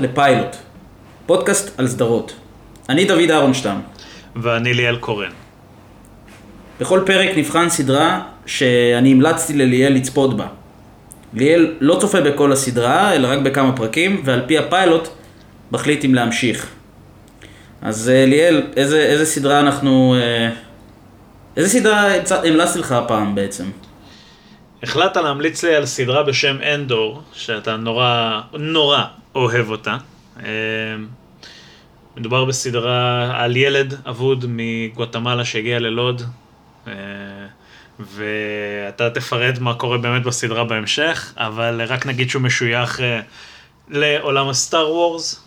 לפיילוט, פודקאסט על סדרות. אני דוד אהרונשטם. ואני ליאל קורן. בכל פרק נבחן סדרה שאני המלצתי לליאל לצפות בה. ליאל לא צופה בכל הסדרה, אלא רק בכמה פרקים, ועל פי הפיילוט מחליט אם להמשיך. אז אה, ליאל, איזה, איזה סדרה אנחנו... אה, איזה סדרה המלצתי לך הפעם בעצם? החלטת להמליץ לי על סדרה בשם אנדור, שאתה נורא, נורא אוהב אותה. אה, מדובר בסדרה על ילד אבוד מגואטמלה שהגיע ללוד, ואתה תפרט מה קורה באמת בסדרה בהמשך, אבל רק נגיד שהוא משוייך לעולם הסטאר וורס,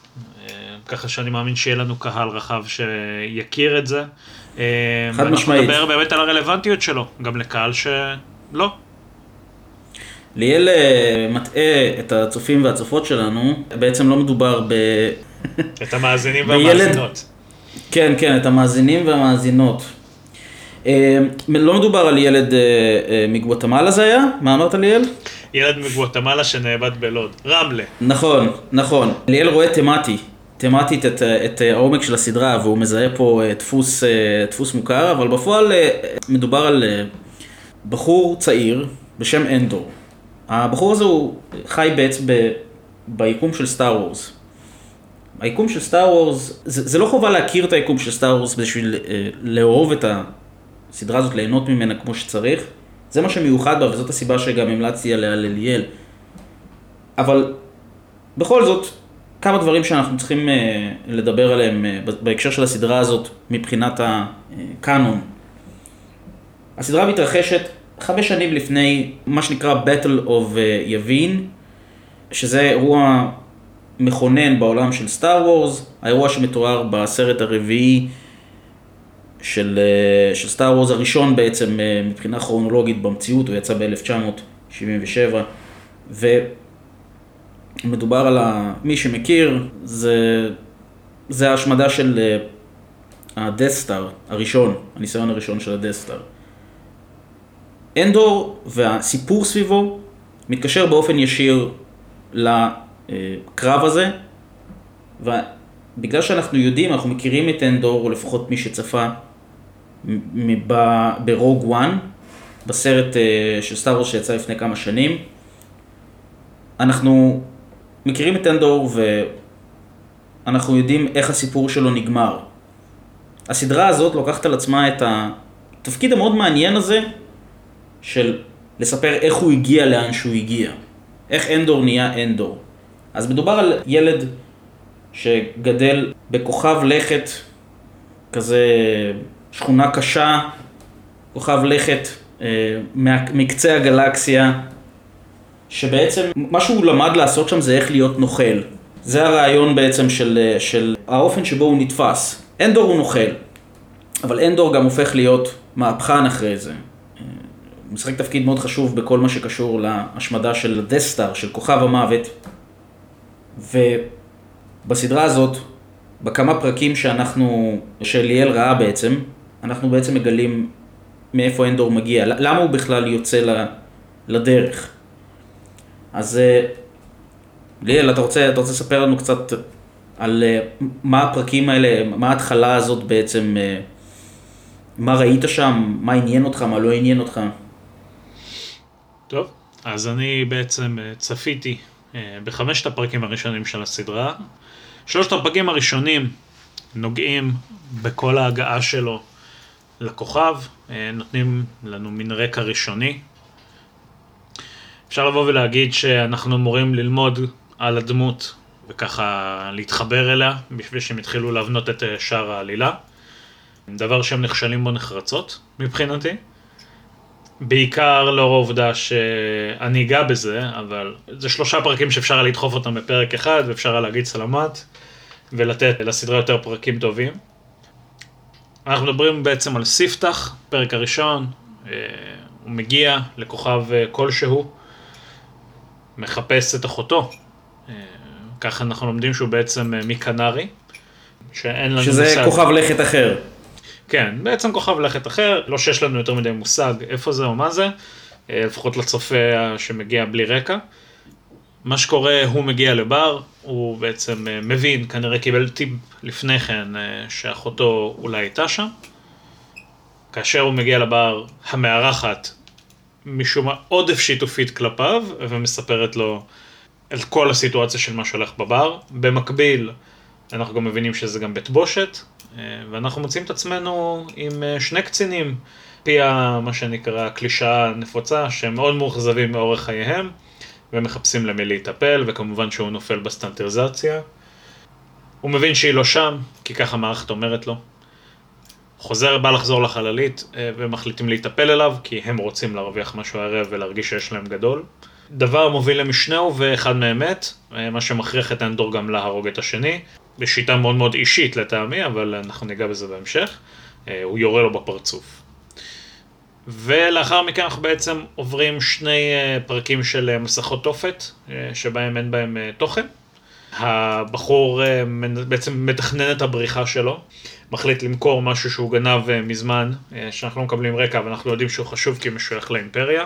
ככה שאני מאמין שיהיה לנו קהל רחב שיכיר את זה. אה, חד משמעית. אנחנו נדבר באמת על הרלוונטיות שלו, גם לקהל שלא. ליאל אה, מטעה את הצופים והצופות שלנו, בעצם לא מדובר ב... את המאזינים והמאזינות. כן, כן, את המאזינים והמאזינות. אה, לא מדובר על ילד מגואטמלה זה היה? מה אמרת ליאל? ילד מגואטמלה שנאבד בלוד. רמלה. נכון, נכון. ליאל רואה תמטי. תמטית את, את העומק של הסדרה והוא מזהה פה אה, דפוס, אה, דפוס מוכר, אבל בפועל אה, מדובר על בחור צעיר בשם אנדור. הבחור הזה הוא חי בעצם ב, ביקום של סטאר וורס. היקום של סטאר וורס, זה, זה לא חובה להכיר את היקום של סטאר וורס בשביל לאהוב את הסדרה הזאת, ליהנות ממנה כמו שצריך. זה מה שמיוחד בה וזאת הסיבה שגם המלצתי עליה לליאל. אבל בכל זאת, כמה דברים שאנחנו צריכים uh, לדבר עליהם uh, בהקשר של הסדרה הזאת מבחינת הקאנון. הסדרה מתרחשת חמש שנים לפני מה שנקרא Battle of יבין, שזה אירוע מכונן בעולם של סטאר וורס, האירוע שמתואר בסרט הרביעי של, uh, של סטאר וורס הראשון בעצם uh, מבחינה כרונולוגית במציאות, הוא יצא ב-1977, מדובר על ה... מי שמכיר, זה, זה ההשמדה של ה Death Star uh, הראשון, הניסיון הראשון של ה Death Star. אנדור והסיפור סביבו מתקשר באופן ישיר לקרב הזה, ובגלל שאנחנו יודעים, אנחנו מכירים את אנדור, או לפחות מי שצפה ב Rogue One, בסרט uh, של Star Wars שיצא לפני כמה שנים, אנחנו מכירים את אנדור ואנחנו יודעים איך הסיפור שלו נגמר. הסדרה הזאת לוקחת על עצמה את התפקיד המאוד מעניין הזה של לספר איך הוא הגיע לאן שהוא הגיע. איך אנדור נהיה אנדור. אז מדובר על ילד שגדל בכוכב לכת, כזה שכונה קשה, כוכב לכת אה, מקצה הגלקסיה, שבעצם מה שהוא למד לעשות שם זה איך להיות נוכל. זה הרעיון בעצם של, של האופן שבו הוא נתפס. אנדור הוא נוכל, אבל אנדור גם הופך להיות מהפכן אחרי זה. הוא משחק תפקיד מאוד חשוב בכל מה שקשור להשמדה של הדסטאר, של כוכב המוות. ובסדרה הזאת, בכמה פרקים שאנחנו, שליאל ראה בעצם, אנחנו בעצם מגלים מאיפה אנדור מגיע, למה הוא בכלל יוצא לדרך. אז אה, ליאל, אתה רוצה, אתה רוצה לספר לנו קצת על אה, מה הפרקים האלה, מה ההתחלה הזאת בעצם, אה, מה ראית שם, מה עניין אותך, מה לא עניין אותך? טוב, אז אני בעצם צפיתי בחמשת הפרקים הראשונים של הסדרה. שלושת הפרקים הראשונים נוגעים בכל ההגעה שלו לכוכב, נותנים לנו מין רקע ראשוני אפשר לבוא ולהגיד שאנחנו אמורים ללמוד על הדמות וככה להתחבר אליה בשביל שהם יתחילו להבנות את אה, שאר העלילה. דבר שהם נכשלים בו נחרצות מבחינתי. בעיקר לאור העובדה שאני אגע בזה, אבל זה שלושה פרקים שאפשר היה לדחוף אותם בפרק אחד ואפשר היה להגיד סלמת ולתת לסדרה יותר פרקים טובים. אנחנו מדברים בעצם על ספתח, פרק הראשון, אה, הוא מגיע לכוכב אה, כלשהו. מחפש את אחותו. אה, ככה אנחנו לומדים שהוא בעצם מקנרי, שאין לנו שזה מושג. כוכב לכת אחר. כן, בעצם כוכב לכת אחר, לא שיש לנו יותר מדי מושג איפה זה או מה זה, אה, לפחות לצופה שמגיע בלי רקע. מה שקורה, הוא מגיע לבר, הוא בעצם אה, מבין, כנראה קיבל טיפ לפני כן, אה, שאחותו אולי הייתה שם. כאשר הוא מגיע לבר, המארחת, משום מה עודף שיתופית כלפיו, ומספרת לו את כל הסיטואציה של מה שהולך בבר. במקביל, אנחנו גם מבינים שזה גם בית בושת, אה, ואנחנו מוצאים את עצמנו עם שני קצינים, פי מה שנקרא הקלישאה הנפוצה, שהם מאוד מאוכזבים מאורך חייהם. ומחפשים למי להיטפל, וכמובן שהוא נופל בסטנטריזציה. הוא מבין שהיא לא שם, כי ככה המערכת אומרת לו. חוזר, בא לחזור לחללית, אה, ומחליטים להיטפל אליו, כי הם רוצים להרוויח משהו הערב ולהרגיש שיש להם גדול. דבר מוביל למשנהו, ואחד מהם מת, אה, מה שמכריח את אנדור גם להרוג את השני, בשיטה מאוד מאוד אישית לטעמי, אבל אנחנו ניגע בזה בהמשך. אה, הוא יורה לו בפרצוף. ולאחר מכן אנחנו בעצם עוברים שני אה, פרקים של אה, מסכות תופת, שבהם אין בהם תוכן. הבחור בעצם מתכנן את הבריחה שלו, מחליט למכור משהו שהוא גנב מזמן, שאנחנו לא מקבלים רקע, אבל אנחנו יודעים שהוא חשוב כי הוא משוייך לאימפריה.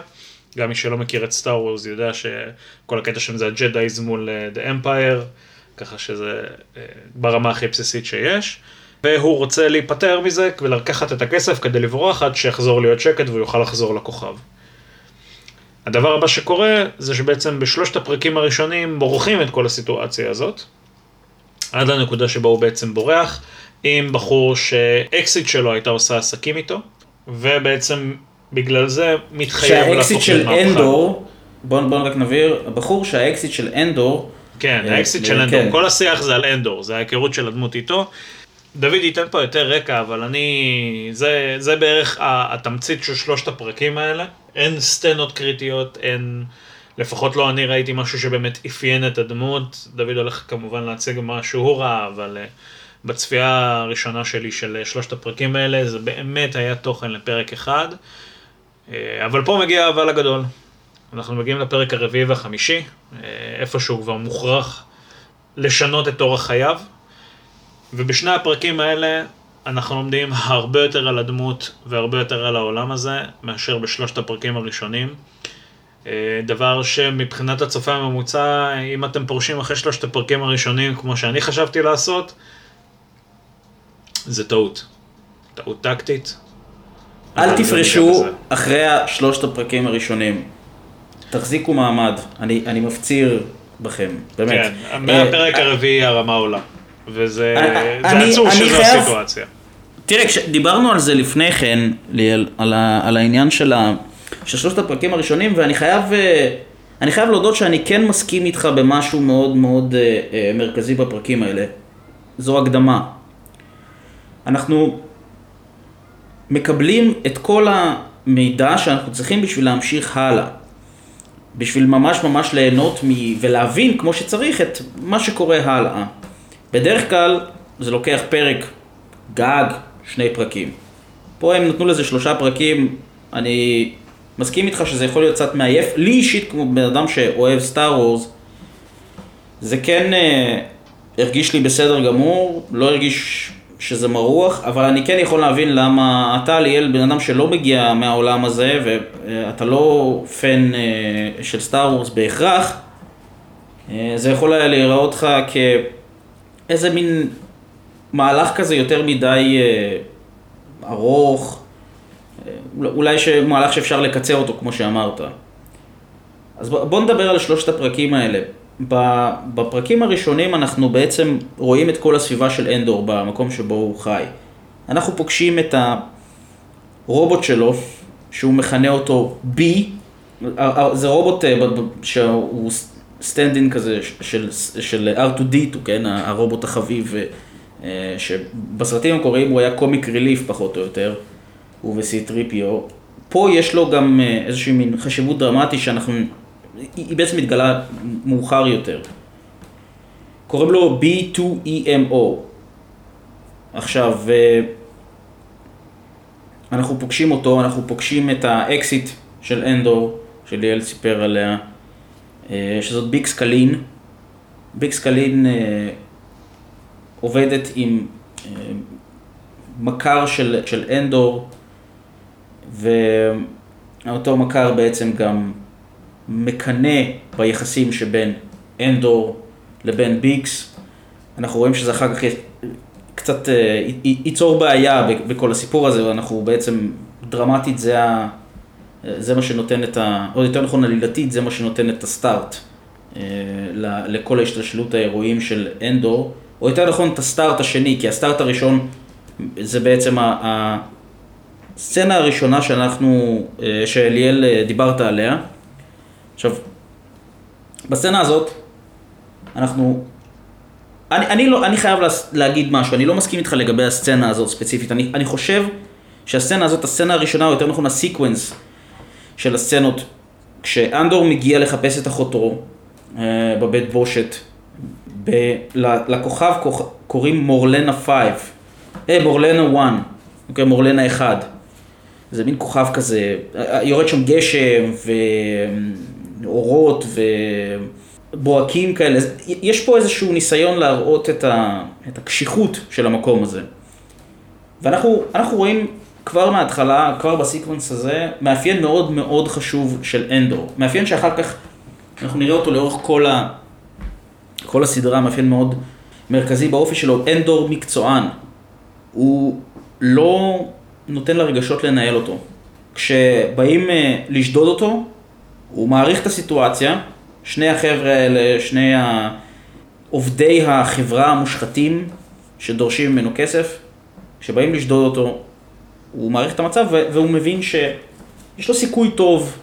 גם מי שלא מכיר את סטאר וורס יודע שכל הקטע שם זה הג'דאיז מול The Empire, ככה שזה ברמה הכי בסיסית שיש. והוא רוצה להיפטר מזה ולקחת את הכסף כדי לברוח עד שיחזור להיות שקט והוא יוכל לחזור לכוכב. הדבר הבא שקורה זה שבעצם בשלושת הפרקים הראשונים בורחים את כל הסיטואציה הזאת, עד לנקודה שבה הוא בעצם בורח, עם בחור שאקסיט שלו הייתה עושה עסקים איתו, ובעצם בגלל זה מתחייב להפוך של אנדור, בוא, בוא רק נבהיר, הבחור שהאקסיט של אנדור, כן, אה, האקסיט של אנדור, כן. כל השיח זה על אנדור, זה ההיכרות של הדמות איתו, דוד ייתן פה יותר רקע, אבל אני... זה, זה בערך התמצית של שלושת הפרקים האלה. אין סצנות קריטיות, אין... לפחות לא אני ראיתי משהו שבאמת אפיין את הדמות. דוד הולך כמובן להציג מה שהוא ראה, אבל uh, בצפייה הראשונה שלי של שלושת הפרקים האלה, זה באמת היה תוכן לפרק אחד. Uh, אבל פה מגיע האבל הגדול. אנחנו מגיעים לפרק הרביעי והחמישי, uh, איפה שהוא כבר מוכרח לשנות את אורח חייו. ובשני הפרקים האלה אנחנו לומדים הרבה יותר על הדמות והרבה יותר על העולם הזה מאשר בשלושת הפרקים הראשונים. אה, דבר שמבחינת הצופה הממוצע, אם אתם פורשים אחרי שלושת הפרקים הראשונים כמו שאני חשבתי לעשות, זה טעות. טעות טקטית. אל תפרשו אחרי שלושת הפרקים הראשונים. תחזיקו מעמד, אני, אני מפציר בכם, באמת. כן, מהפרק אה, הרביעי הרמה עולה. וזה אני, עצוב שזו חייב... הסיטואציה. תראה, כשדיברנו על זה לפני כן, ליאל, על, ה, על העניין של, ה, של שלושת הפרקים הראשונים, ואני חייב, אה, אני חייב להודות שאני כן מסכים איתך במשהו מאוד מאוד אה, אה, מרכזי בפרקים האלה. זו הקדמה. אנחנו מקבלים את כל המידע שאנחנו צריכים בשביל להמשיך הלאה. בשביל ממש ממש ליהנות מ... ולהבין כמו שצריך את מה שקורה הלאה. בדרך כלל זה לוקח פרק גג, שני פרקים. פה הם נתנו לזה שלושה פרקים, אני מסכים איתך שזה יכול להיות קצת מעייף. לי אישית, כמו בן אדם שאוהב סטאר וורס, זה כן אה, הרגיש לי בסדר גמור, לא הרגיש שזה מרוח, אבל אני כן יכול להבין למה אתה, ליאל, בן אדם שלא מגיע מהעולם הזה, ואתה לא פן אה, של סטאר וורס בהכרח, אה, זה יכול היה להיראות לך כ... איזה מין מהלך כזה יותר מדי אה, ארוך, אולי. מהלך שאפשר לקצר אותו כמו שאמרת. אז בוא נדבר על שלושת הפרקים האלה. בפרקים הראשונים אנחנו בעצם רואים את כל הסביבה של אנדור במקום שבו הוא חי. אנחנו פוגשים את הרובוט שלו, שהוא מכנה אותו B, זה רובוט אה, שהוא סטנדין כזה של, של R2D2, כן, הרובוט החביב, אה, שבסרטים המקוריים הוא היה קומיק ריליף פחות או יותר, הוא ו-C3PO. פה יש לו גם אה, איזושהי מין חשיבות דרמטית שאנחנו, היא בעצם מתגלה מאוחר יותר. קוראים לו B2EMO. עכשיו, אה, אנחנו פוגשים אותו, אנחנו פוגשים את האקסית של אנדור, שליאל סיפר עליה. אה, שזאת ביקס קלין. ביקס קלין אה, עובדת עם מכר של, של אנדור, ואותו מכר בעצם גם מקנא ביחסים שבין אנדור לבין ביגס. אנחנו רואים שזה אחר כך קצת אה, ייצור בעיה בכל הסיפור הזה, ואנחנו בעצם, דרמטית זה, ה, זה מה שנותן את ה... או יותר נכון עלילתית, זה מה שנותן את הסטארט אה, לכל ההשתלשלות האירועים של אנדור, או יותר נכון את הסטארט השני, כי הסטארט הראשון זה בעצם ה- הסצנה הראשונה שאנחנו, אה, שאליאל דיברת עליה. עכשיו, בסצנה הזאת, אנחנו... אני, אני, לא, אני חייב להס- להגיד משהו, אני לא מסכים איתך לגבי הסצנה הזאת ספציפית. אני, אני חושב שהסצנה הזאת, הסצנה הראשונה, או יותר נכון הסיקוונס של הסצנות, כשאנדור מגיע לחפש את אחותו אה, בבית בושת, ב, לכוכב כוכ, קוראים מורלנה 5, אה, מורלנה 1, אוקיי, מורלנה 1. זה מין כוכב כזה, יורד שם גשם ואורות ובוהקים כאלה, יש פה איזשהו ניסיון להראות את, ה... את הקשיחות של המקום הזה. ואנחנו אנחנו רואים כבר מההתחלה, כבר בסיקוונס הזה, מאפיין מאוד מאוד חשוב של אנדור. מאפיין שאחר כך אנחנו נראה אותו לאורך כל, ה... כל הסדרה, מאפיין מאוד מרכזי באופי שלו. אנדור מקצוען. הוא לא נותן לרגשות לנהל אותו. כשבאים אה, לשדוד אותו, הוא מעריך את הסיטואציה, שני החבר'ה האלה, שני עובדי החברה המושחתים שדורשים ממנו כסף, כשבאים לשדוד אותו, הוא מעריך את המצב והוא מבין שיש לו סיכוי טוב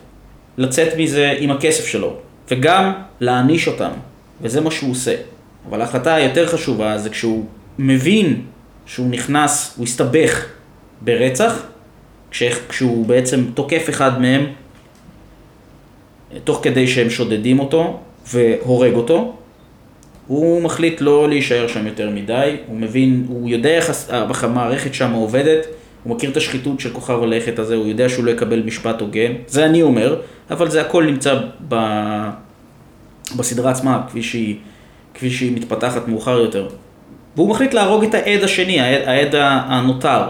לצאת מזה עם הכסף שלו, וגם להעניש אותם, וזה מה שהוא עושה. אבל ההחלטה היותר חשובה זה כשהוא מבין שהוא נכנס, הוא הסתבך ברצח, כש- כשהוא בעצם תוקף אחד מהם, תוך כדי שהם שודדים אותו והורג אותו, הוא מחליט לא להישאר שם יותר מדי, הוא מבין, הוא יודע איך המערכת שם עובדת, הוא מכיר את השחיתות של כוכב הלכת הזה, הוא יודע שהוא לא יקבל משפט הוגן, זה אני אומר, אבל זה הכל נמצא ב... בסדרה עצמה, כפי שהיא, כפי שהיא מתפתחת מאוחר יותר. והוא מחליט להרוג את העד השני, העד, העד הנותר.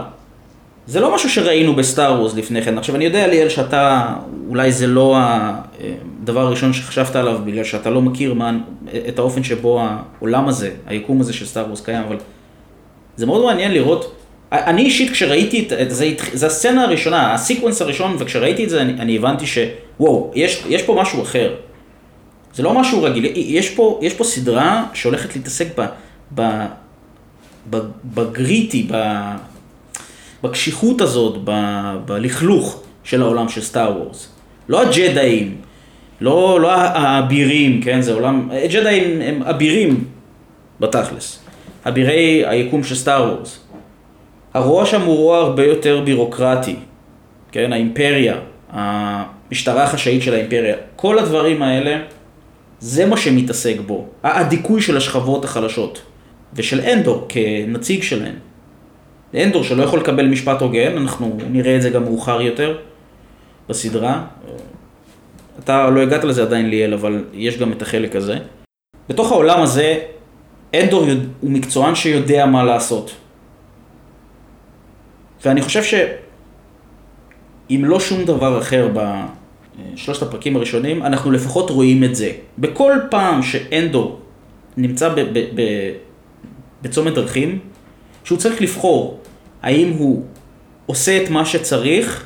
זה לא משהו שראינו בסטאר וורס לפני כן. עכשיו, אני יודע, ליאל, שאתה, אולי זה לא הדבר הראשון שחשבת עליו, בגלל שאתה לא מכיר מה, את האופן שבו העולם הזה, היקום הזה של סטאר וורס קיים, אבל זה מאוד מעניין לראות. אני אישית, כשראיתי את זה, זה הסצנה הראשונה, הסיקוונס הראשון, וכשראיתי את זה, אני, אני הבנתי שוואו, יש, יש פה משהו אחר. זה לא משהו רגיל, יש פה, יש פה סדרה שהולכת להתעסק ב, ב, ב, בגריטי, ב, בקשיחות הזאת, ב, בלכלוך של העולם של סטאר וורס. לא הג'דאים, לא, לא האבירים, כן, זה עולם, הג'דאים הם אבירים בתכלס, אבירי היקום של סטאר וורס. הרוע שם הוא רוע הרבה יותר בירוקרטי, כן, האימפריה, המשטרה החשאית של האימפריה, כל הדברים האלה, זה מה שמתעסק בו, הדיכוי של השכבות החלשות, ושל אנדור כנציג שלהן. אנדור שלא יכול לקבל משפט הוגן, אנחנו נראה את זה גם מאוחר יותר בסדרה. אתה לא הגעת לזה עדיין ליאל, אבל יש גם את החלק הזה. בתוך העולם הזה, אנדור הוא מקצוען שיודע מה לעשות. ואני חושב שאם לא שום דבר אחר בשלושת הפרקים הראשונים, אנחנו לפחות רואים את זה. בכל פעם שאנדור נמצא בצומת דרכים, שהוא צריך לבחור האם הוא עושה את מה שצריך,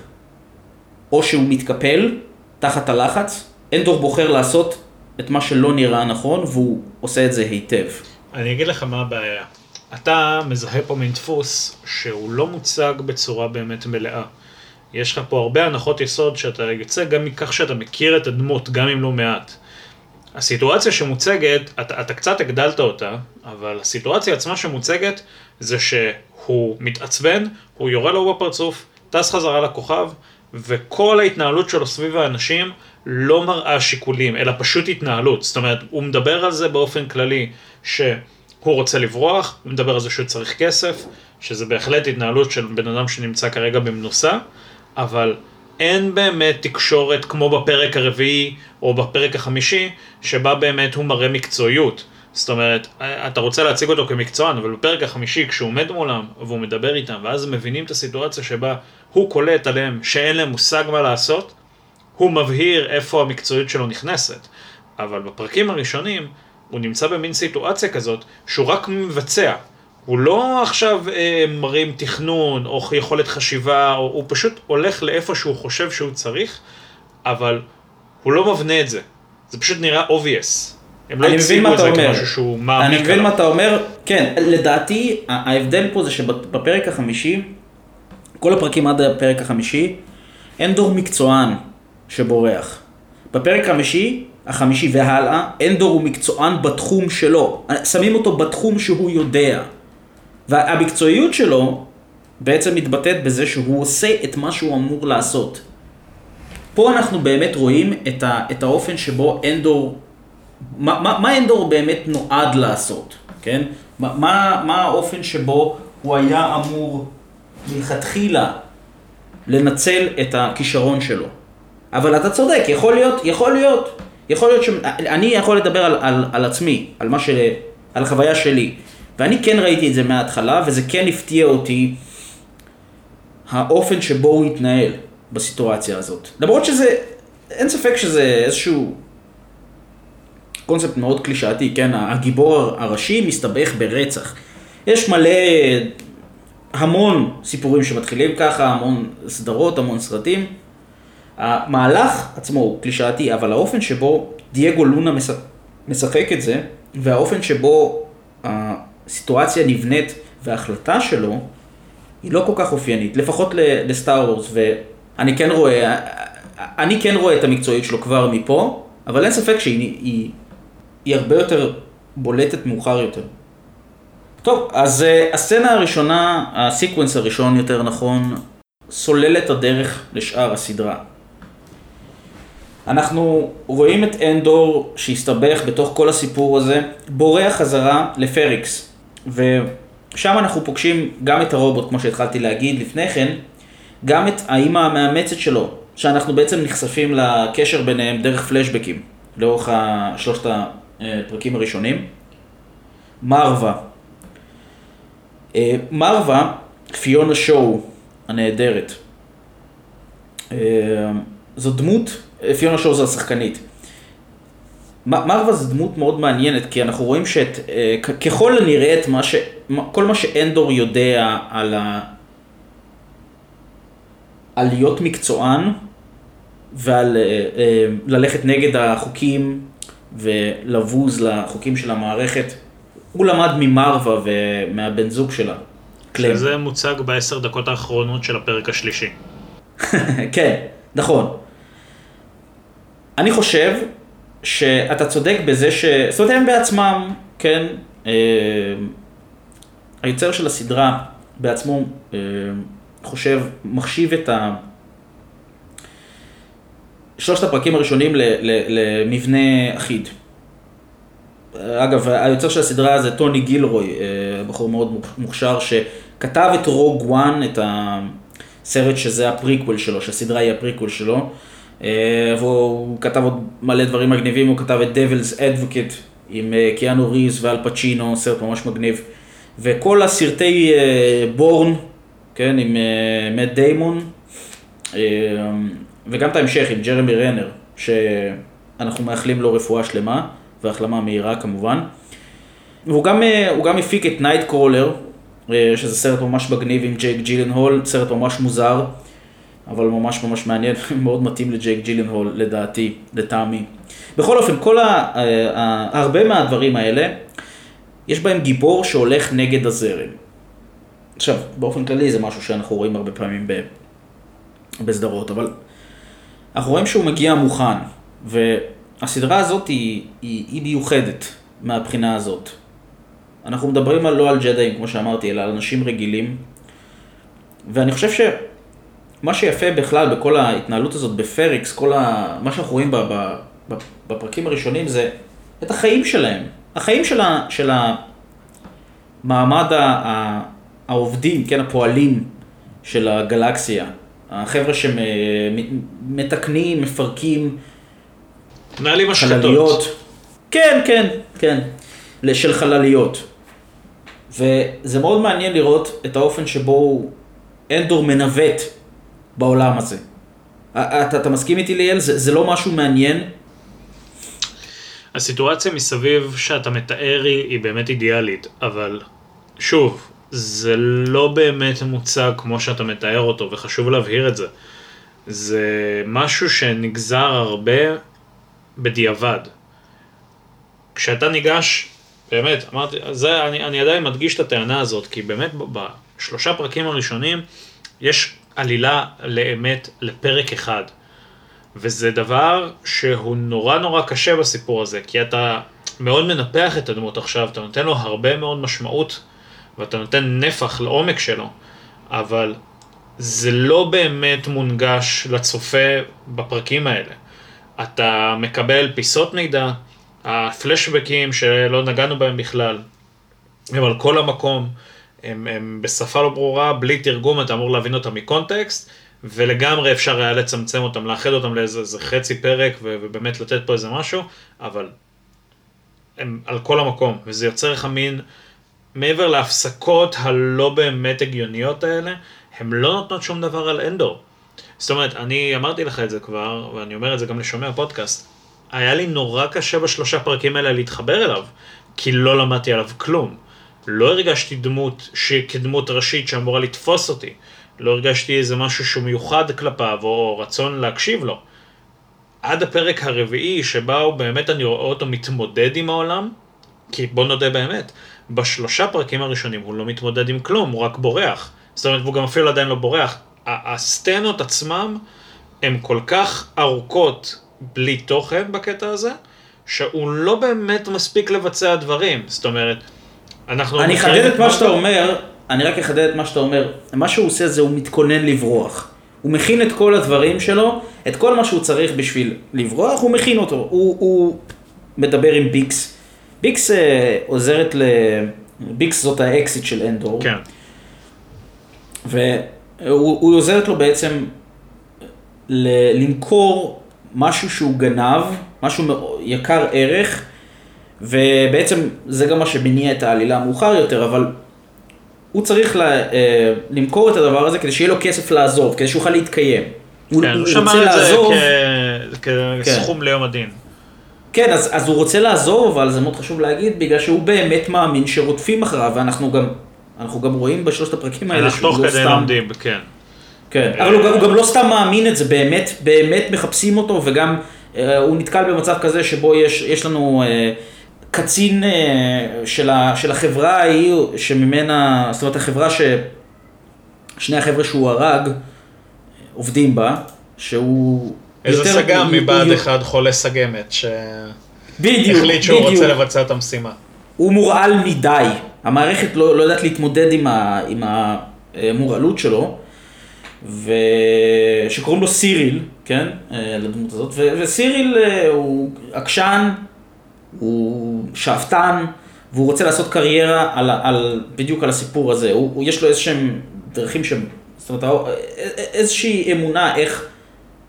או שהוא מתקפל תחת הלחץ, אנדור בוחר לעשות את מה שלא נראה נכון, והוא עושה את זה היטב. אני אגיד לך מה הבעיה. אתה מזהה פה מין דפוס שהוא לא מוצג בצורה באמת מלאה. יש לך פה הרבה הנחות יסוד שאתה יוצא גם מכך שאתה מכיר את הדמות, גם אם לא מעט. הסיטואציה שמוצגת, אתה, אתה קצת הגדלת אותה, אבל הסיטואציה עצמה שמוצגת זה שהוא מתעצבן, הוא יורה לו בפרצוף, טס חזרה לכוכב, וכל ההתנהלות שלו סביב האנשים לא מראה שיקולים, אלא פשוט התנהלות. זאת אומרת, הוא מדבר על זה באופן כללי, שהוא רוצה לברוח, הוא מדבר על זה שהוא צריך כסף, שזה בהחלט התנהלות של בן אדם שנמצא כרגע במנוסה, אבל אין באמת תקשורת כמו בפרק הרביעי או בפרק החמישי, שבה באמת הוא מראה מקצועיות. זאת אומרת, אתה רוצה להציג אותו כמקצוען, אבל בפרק החמישי, כשהוא עומד מולם והוא מדבר איתם, ואז מבינים את הסיטואציה שבה הוא קולט עליהם שאין להם מושג מה לעשות, הוא מבהיר איפה המקצועיות שלו נכנסת. אבל בפרקים הראשונים, הוא נמצא במין סיטואציה כזאת שהוא רק מבצע. הוא לא עכשיו אה, מרים תכנון או יכולת חשיבה, או, הוא פשוט הולך לאיפה שהוא חושב שהוא צריך, אבל הוא לא מבנה את זה. זה פשוט נראה obvious. הם לא הציגו את זה אומר. כמשהו שהוא מעמיק אני מבין עליו. מה אתה אומר, כן, לדעתי ההבדל פה זה שבפרק החמישי, כל הפרקים עד הפרק החמישי, אין דור מקצוען שבורח. בפרק החמישי, החמישי והלאה, אנדור הוא מקצוען בתחום שלו. שמים אותו בתחום שהוא יודע. והמקצועיות שלו בעצם מתבטאת בזה שהוא עושה את מה שהוא אמור לעשות. פה אנחנו באמת רואים את, ה, את האופן שבו אנדור, מה, מה, מה אנדור באמת נועד לעשות, כן? מה, מה, האופן שבו הוא היה אמור מלכתחילה לנצל את הכישרון שלו. אבל אתה צודק, יכול להיות, יכול להיות, יכול להיות ש... אני יכול לדבר על, על, על עצמי, על מה ש... על החוויה שלי. ואני כן ראיתי את זה מההתחלה, וזה כן הפתיע אותי האופן שבו הוא התנהל בסיטואציה הזאת. למרות שזה, אין ספק שזה איזשהו קונספט מאוד קלישאתי, כן? הגיבור הראשי מסתבך ברצח. יש מלא, המון סיפורים שמתחילים ככה, המון סדרות, המון סרטים. המהלך עצמו הוא קלישאתי, אבל האופן שבו דייגו לונה מש- משחק את זה, והאופן שבו הסיטואציה נבנית וההחלטה שלו, היא לא כל כך אופיינית, לפחות לסטאר וורס, ואני כן רואה, אני כן רואה את המקצועיות שלו כבר מפה, אבל אין ספק שהיא היא, הרבה יותר בולטת מאוחר יותר. טוב, אז uh, הסצנה הראשונה, הסיקוונס הראשון יותר נכון, סולל את הדרך לשאר הסדרה. אנחנו רואים את אנדור שהסתבך בתוך כל הסיפור הזה, בורח חזרה לפריקס, ושם אנחנו פוגשים גם את הרובוט, כמו שהתחלתי להגיד לפני כן, גם את האימא המאמצת שלו, שאנחנו בעצם נחשפים לקשר ביניהם דרך פלשבקים, לאורך שלושת הפרקים הראשונים. מרווה. אה, מרווה, פיונה שואו הנהדרת. אה, זו דמות, אה, פיונה שואו זו השחקנית. מרווה זו דמות מאוד מעניינת, כי אנחנו רואים שאת, ככל הנראה את מה ש... כל מה שאנדור יודע על ה... על להיות מקצוען ועל ללכת נגד החוקים ולבוז לחוקים של המערכת, הוא למד ממרווה ומהבן זוג שלה, קלם. שזה מוצג בעשר דקות האחרונות של הפרק השלישי. כן, נכון. אני חושב שאתה צודק בזה ש... זאת אומרת, הם בעצמם, כן, אה, היוצר של הסדרה בעצמו אה, חושב, מחשיב את ה... שלושת הפרקים הראשונים למבנה אחיד. אגב, היוצר של הסדרה זה טוני גילרוי, אה, בחור מאוד מוכשר, שכתב את Rogue One, את הסרט שזה הפריקוול שלו, שהסדרה היא הפריקוול שלו. אה, והוא כתב עוד מלא דברים מגניבים, הוא כתב את Devil's Advocate עם אה, קיאנו ריבס ואל פצ'ינו, סרט ממש מגניב. וכל הסרטי בורן, כן, עם מאט דיימון, וגם את ההמשך עם ג'רמי רנר, שאנחנו מאחלים לו רפואה שלמה, והחלמה מהירה כמובן. והוא גם, אה, גם הפיק את Nightcrawler, שזה סרט ממש מגניב עם ג'ייק ג'ילנהול, סרט ממש מוזר, אבל ממש ממש מעניין, מאוד מתאים לג'ייק ג'ילנהול לדעתי, לטעמי. בכל אופן, כל ה, ה, ה, הרבה מהדברים האלה, יש בהם גיבור שהולך נגד הזרם. עכשיו, באופן כללי זה משהו שאנחנו רואים הרבה פעמים ב, בסדרות, אבל אנחנו רואים שהוא מגיע מוכן, והסדרה הזאת היא, היא, היא מיוחדת מהבחינה הזאת. אנחנו מדברים על, לא על ג'דאים, כמו שאמרתי, אלא על אנשים רגילים, ואני חושב שמה שיפה בכלל בכל ההתנהלות הזאת בפריקס, כל ה... מה שאנחנו רואים בפרקים הראשונים זה את החיים שלהם. החיים של, ה, של המעמד ה, העובדים, כן, הפועלים של הגלקסיה. החבר'ה שמתקנים, מפרקים, מנהלים. חלליות. כן, כן, כן. של חלליות. וזה מאוד מעניין לראות את האופן שבו אנדור מנווט בעולם הזה. אתה, אתה מסכים איתי ליאל? זה, זה לא משהו מעניין? הסיטואציה מסביב שאתה מתאר היא, היא באמת אידיאלית, אבל שוב, זה לא באמת מוצג כמו שאתה מתאר אותו, וחשוב להבהיר את זה. זה משהו שנגזר הרבה בדיעבד. כשאתה ניגש, באמת, אמרתי, זה, אני, אני עדיין מדגיש את הטענה הזאת, כי באמת בשלושה פרקים הראשונים יש עלילה לאמת לפרק אחד. וזה דבר שהוא נורא נורא קשה בסיפור הזה, כי אתה מאוד מנפח את הדמות עכשיו, אתה נותן לו הרבה מאוד משמעות, ואתה נותן נפח לעומק שלו, אבל זה לא באמת מונגש לצופה בפרקים האלה. אתה מקבל פיסות מידע, הפלשבקים שלא נגענו בהם בכלל, הם על כל המקום, הם, הם בשפה לא ברורה, בלי תרגום, אתה אמור להבין אותם מקונטקסט, ולגמרי אפשר היה לצמצם אותם, לאחד אותם לאיזה חצי פרק, ובאמת לתת פה איזה משהו, אבל הם על כל המקום, וזה יוצר לך מין, מעבר להפסקות הלא באמת הגיוניות האלה, הן לא נותנות שום דבר על אנדור. זאת אומרת, אני אמרתי לך את זה כבר, ואני אומר את זה גם לשומע פודקאסט. היה לי נורא קשה בשלושה פרקים האלה להתחבר אליו, כי לא למדתי עליו כלום. לא הרגשתי דמות כדמות ראשית שאמורה לתפוס אותי. לא הרגשתי איזה משהו שהוא מיוחד כלפיו, או רצון להקשיב לו. עד הפרק הרביעי, שבה הוא באמת, אני רואה אותו מתמודד עם העולם, כי בוא נודה באמת, בשלושה פרקים הראשונים הוא לא מתמודד עם כלום, הוא רק בורח. זאת אומרת, הוא גם אפילו עדיין לא בורח. הסצנות עצמם הן כל כך ארוכות בלי תוכן בקטע הזה, שהוא לא באמת מספיק לבצע דברים. זאת אומרת, אנחנו... אני אחדד את מה שאתה אומר, אני רק אחדד את מה שאתה אומר. מה שהוא עושה זה הוא מתכונן לברוח. הוא מכין את כל הדברים שלו, את כל מה שהוא צריך בשביל לברוח, הוא מכין אותו. הוא, הוא מדבר עם ביקס. ביקס אה, עוזרת ל... ביקס זאת האקסיט של אנדור. כן. והוא עוזרת לו בעצם ל- למכור משהו שהוא גנב, משהו יקר ערך, ובעצם זה גם מה שמניע את העלילה המאוחר יותר, אבל הוא צריך לה, אה, למכור את הדבר הזה כדי שיהיה לו כסף לעזוב, כדי שהוא יוכל להתקיים. כן, הוא, הוא שמע את זה כסכום כן. ליום הדין. כן, אז, אז הוא רוצה לעזוב, אבל זה מאוד חשוב להגיד, בגלל שהוא באמת מאמין שרודפים אחריו, ואנחנו גם, אנחנו גם רואים בשלושת הפרקים האלה שהוא לא סתם... אנחנו תוך כדי לומדים, כן. כן, אבל הוא, הוא גם לא סתם מאמין את זה, באמת, באמת מחפשים אותו, וגם אה, הוא נתקל במצב כזה שבו יש, יש לנו אה, קצין אה, של, ה, של החברה ההיא, שממנה, זאת אומרת החברה ששני החבר'ה שהוא הרג עובדים בה, שהוא... איזה סג"ם הוא... אחד חולה סגמת, שהחליט שהוא בדיוק. רוצה לבצע את המשימה. הוא מורעל מדי, המערכת לא, לא יודעת להתמודד עם, ה, עם המורעלות שלו. ושקוראים לו סיריל, כן, אה, לדמות הזאת, וסיריל אה, הוא עקשן, הוא שאפתן, והוא רוצה לעשות קריירה על, על, בדיוק על הסיפור הזה. הוא, הוא, יש לו איזה שהם דרכים שהם, זאת אומרת, אה, איזושהי אמונה איך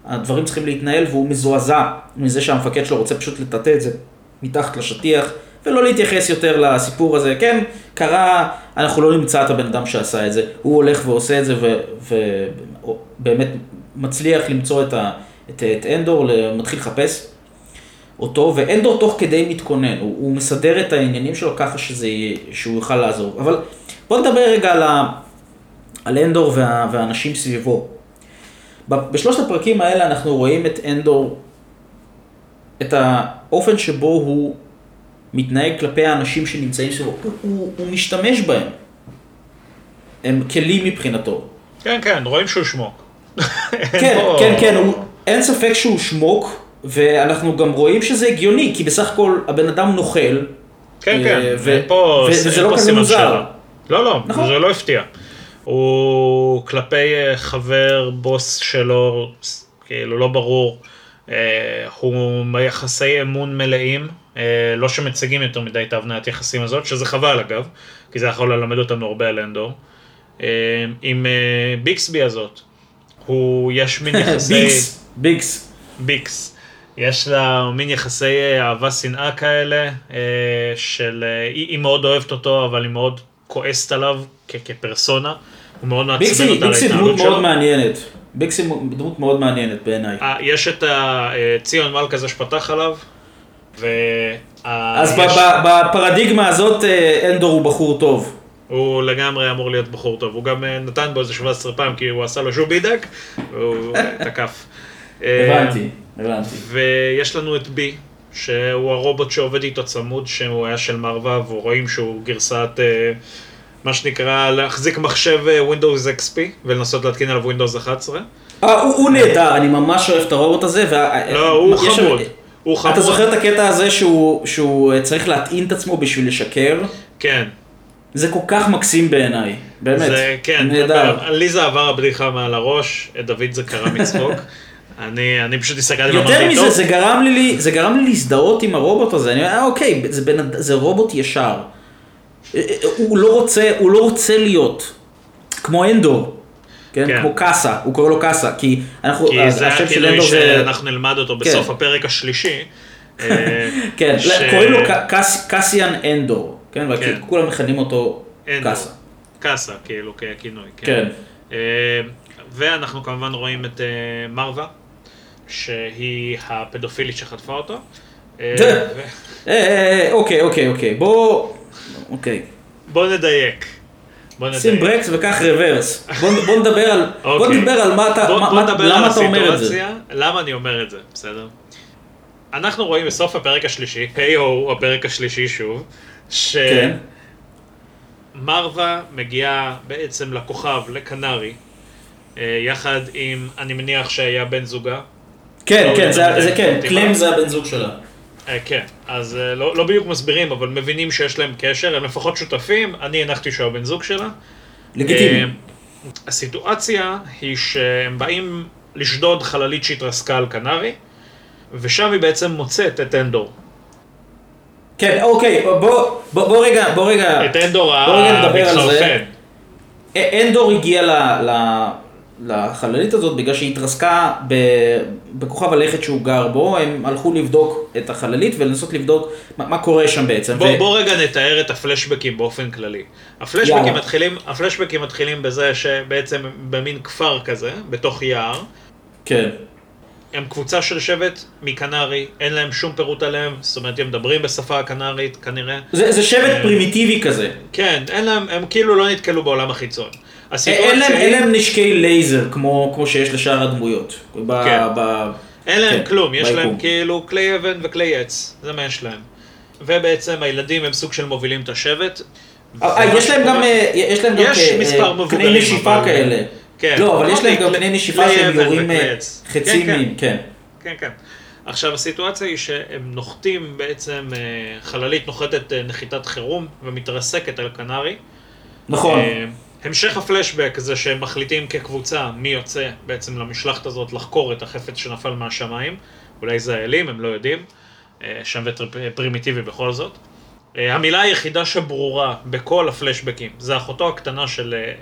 הדברים צריכים להתנהל, והוא מזועזע מזה שהמפקד שלו רוצה פשוט לטאטא את זה מתחת לשטיח. ולא להתייחס יותר לסיפור הזה. כן, קרה, אנחנו לא נמצא את הבן אדם שעשה את זה, הוא הולך ועושה את זה ובאמת מצליח למצוא את, ה, את, את אנדור, מתחיל לחפש אותו, ואנדור תוך כדי מתכונן, הוא, הוא מסדר את העניינים שלו ככה שזה, שהוא יוכל לעזור. אבל בוא נדבר רגע על, ה, על אנדור וה, והאנשים סביבו. בשלושת הפרקים האלה אנחנו רואים את אנדור, את האופן שבו הוא מתנהג כלפי האנשים שנמצאים סביבו, הוא, הוא, הוא משתמש בהם. הם כלים מבחינתו. כן, כן, רואים שהוא שמוק. כן, בוא... כן, כן, הוא, אין ספק שהוא שמוק, ואנחנו גם רואים שזה הגיוני, כי בסך הכל הבן אדם נוכל. כן, כן, אה, ו- פה, וזה לא כזה מוזר. לא, לא, נכון. זה לא הפתיע. הוא כלפי אה, חבר, בוס שלו, כאילו לא ברור, אה, הוא ביחסי אמון מלאים, אה, לא שמציגים יותר מדי את ההבניית יחסים הזאת, שזה חבל אגב, כי זה יכול ללמד אותנו הרבה על אנדור. עם ביקסבי הזאת, הוא, יש מין יחסי... ביקס, ביקס. ביקס. יש לה מין יחסי אהבה-שנאה כאלה, של... היא מאוד אוהבת אותו, אבל היא מאוד כועסת עליו כ- כפרסונה. הוא מאוד מעצבן אותה על ההתנהלות שלו. ביקסי דמות מאוד מעניינת. ביקסי דמות מאוד מעניינת בעיניי. יש את ציון מלכה זה שפתח עליו, אז בפרדיגמה הזאת אה, אנדור הוא בחור טוב. הוא לגמרי אמור להיות בחור טוב, הוא גם אה, נתן בו איזה 17 פעם כי הוא עשה לו שוב בידק, והוא תקף. הבנתי, הבנתי. ויש לנו את בי, שהוא הרובוט שעובד איתו צמוד, שהוא היה של מרווה, ורואים שהוא גרסת, אה, מה שנקרא, להחזיק מחשב Windows XP ולנסות להתקין עליו Windows 11. אה, הוא נהדר, אני ממש אוהב את הרובוט הזה. לא, הוא חמוד. הוא חמוד. אתה זוכר את הקטע הזה שהוא, שהוא צריך להטעין את עצמו בשביל לשקר? כן. זה כל כך מקסים בעיניי, באמת. זה, כן, נהדר. לי זה עבר הבדיחה מעל הראש, את דוד זה קרה מצחוק. אני, אני פשוט הסתכלתי ואמרתי, טוב. יותר מזה, זה גרם, לי, זה גרם לי להזדהות עם הרובוט הזה. אני אומר, אה, אוקיי, זה, בין, זה רובוט ישר. אה, אה, הוא לא רוצה, הוא לא רוצה להיות כמו אנדור. כן? כן. כמו קאסה, הוא קורא לו קאסה, כי אנחנו, כי זה הכינוי שאנחנו נלמד אותו בסוף כן. הפרק השלישי. כן, ש... קוראים לו קס, קסיאן אנדור. כן? כן. כולם מכנים אותו קאסה. קאסה, כאילו, ככינוי. כן. כן. ואנחנו כמובן רואים את מרווה, שהיא הפדופילית שחטפה אותו. אה, אוקיי, אוקיי, אוקיי. בוא... אוקיי. בוא נדייק. שים ברקס וקח רוורס. בוא נדבר על, בוא אוקיי. נדבר על מה אתה, למה אתה אומר את זה. למה אני אומר את זה, בסדר? אנחנו רואים בסוף הפרק השלישי, היי-הו, הפרק השלישי שוב, שמרווה כן. מגיעה בעצם לכוכב, לקנרי, אה, יחד עם, אני מניח שהיה בן זוגה. כן, לא כן, זה, זה כן, קלם זה הבן זוג שלה. אה, כן, אז אה, לא, לא בדיוק מסבירים, אבל מבינים שיש להם קשר, הם לפחות שותפים, אני הנחתי שהוא הבן זוג שלה. לגיטימי. הסיטואציה היא שהם באים לשדוד חללית שהתרסקה על קנרי, ושם היא בעצם מוצאת את אנדור. כן, אוקיי, בוא, בוא, בוא רגע, בוא רגע, את אנדור המתחרפן. אנדור הגיע ל, ל, לחללית הזאת בגלל שהיא התרסקה ב, בכוכב הלכת שהוא גר בו, הם הלכו לבדוק את החללית ולנסות לבדוק מה, מה קורה שם בעצם. בוא, ו... בוא רגע נתאר את הפלשבקים באופן כללי. הפלשבקים מתחילים, הפלשבקים מתחילים בזה שבעצם במין כפר כזה, בתוך יער. כן. הם קבוצה של שבט מקנרי, אין להם שום פירוט עליהם, זאת אומרת, הם מדברים בשפה הקנרית כנראה. זה, זה שבט הם, פרימיטיבי כזה. כן, אין להם, הם כאילו לא נתקלו בעולם החיצון. אין להם, אין להם נשקי לייזר כמו, כמו שיש לשאר הדמויות. ב, כן. ב, אין להם כן, כלום, יש להם כאילו כלי אבן וכלי עץ, זה מה יש להם. ובעצם הילדים הם סוג של מובילים את השבט. אה, יש להם גם, אה, יש להם גם אה, כלי נשיפה כאלה. כן. לא, אבל יש להם גם קנה נשיפה שהם יורים אה, חצים, כן, כן. כן. כן, כן. עכשיו הסיטואציה היא שהם נוחתים בעצם, אה, חללית נוחתת אה, נחיתת חירום ומתרסקת על קנרי. נכון. המשך הפלשבק זה שהם מחליטים כקבוצה מי יוצא בעצם למשלחת הזאת לחקור את החפץ שנפל מהשמיים. אולי זה האלים, הם לא יודעים. שם פרימיטיבי בכל זאת. אה, המילה היחידה שברורה בכל הפלשבקים זה אחותו הקטנה של אה,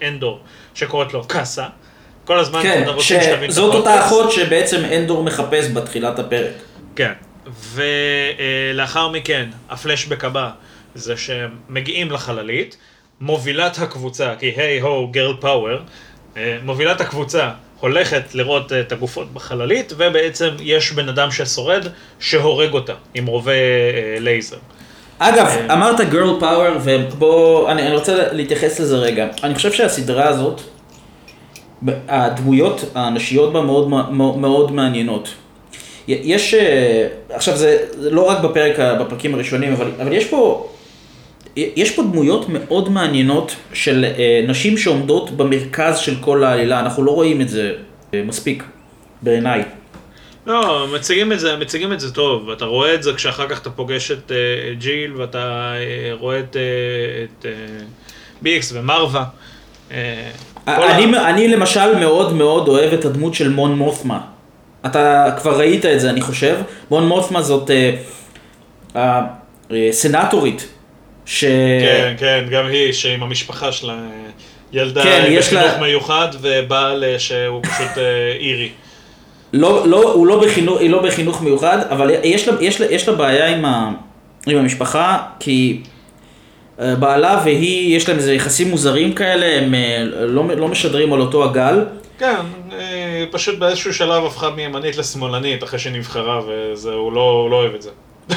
אה, אנדור שקוראת לו קאסה. כל הזמן כן, רוצים שתבין את זאת אותה אחות שבעצם אנדור מחפש בתחילת הפרק. כן, ולאחר מכן הפלשבק הבא זה שהם מגיעים לחללית, מובילת הקבוצה, כי היי הו גרל פאוור, מובילת הקבוצה הולכת לראות את הגופות בחללית, ובעצם יש בן אדם ששורד שהורג אותה עם רובה לייזר. אגב, אמרת גרל פאוור, ובוא, אני, אני רוצה להתייחס לזה רגע. אני חושב שהסדרה הזאת, הדמויות הנשיות בה מאוד, מאוד, מעניינות. יש, אה, עכשיו זה לא רק בפרק, בפרקים הראשונים, אבל, אבל יש פה, יש פה דמויות מאוד מעניינות של אה, נשים שעומדות במרכז של כל העלילה, אנחנו לא רואים את זה אה, מספיק, בעיניי. לא, מציגים את זה, מציגים את זה טוב, אתה רואה את זה כשאחר כך אתה פוגש את uh, ג'יל ואתה uh, רואה את, uh, את ביקס ומרווה. אני, ה... אני למשל מאוד מאוד אוהב את הדמות של מון מות'מה. אתה כבר ראית את זה, אני חושב. מון מות'מה זאת uh, uh, סנטורית. ש... כן, כן, גם היא, שעם המשפחה שלה, ילדה כן, בחינוך לה... מיוחד ובעל שהוא פשוט אירי. לא, לא, הוא לא בחינוך, היא לא בחינוך מיוחד, אבל יש לה, יש לה, יש לה בעיה עם, ה, עם המשפחה, כי אה, בעלה והיא, יש להם איזה יחסים מוזרים כאלה, הם אה, לא, לא משדרים על אותו הגל. כן, אה, היא פשוט באיזשהו שלב הפכה מימנית לשמאלנית אחרי שנבחרה, והוא לא, לא אוהב את זה.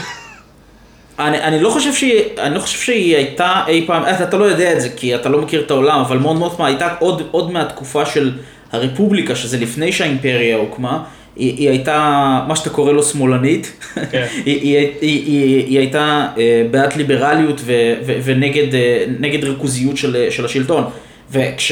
אני, אני לא חושב שהיא, אני לא חושב שהיא הייתה אי פעם, אתה, אתה לא יודע את זה כי אתה לא מכיר את העולם, אבל מון מוטמה הייתה עוד, עוד מהתקופה של הרפובליקה, שזה לפני שהאימפריה הוקמה, היא, היא הייתה מה שאתה קורא לו שמאלנית, כן. היא, היא, היא, היא, היא הייתה אה, בעד ליברליות ו, ו, ונגד אה, ריכוזיות של, של השלטון. וכש...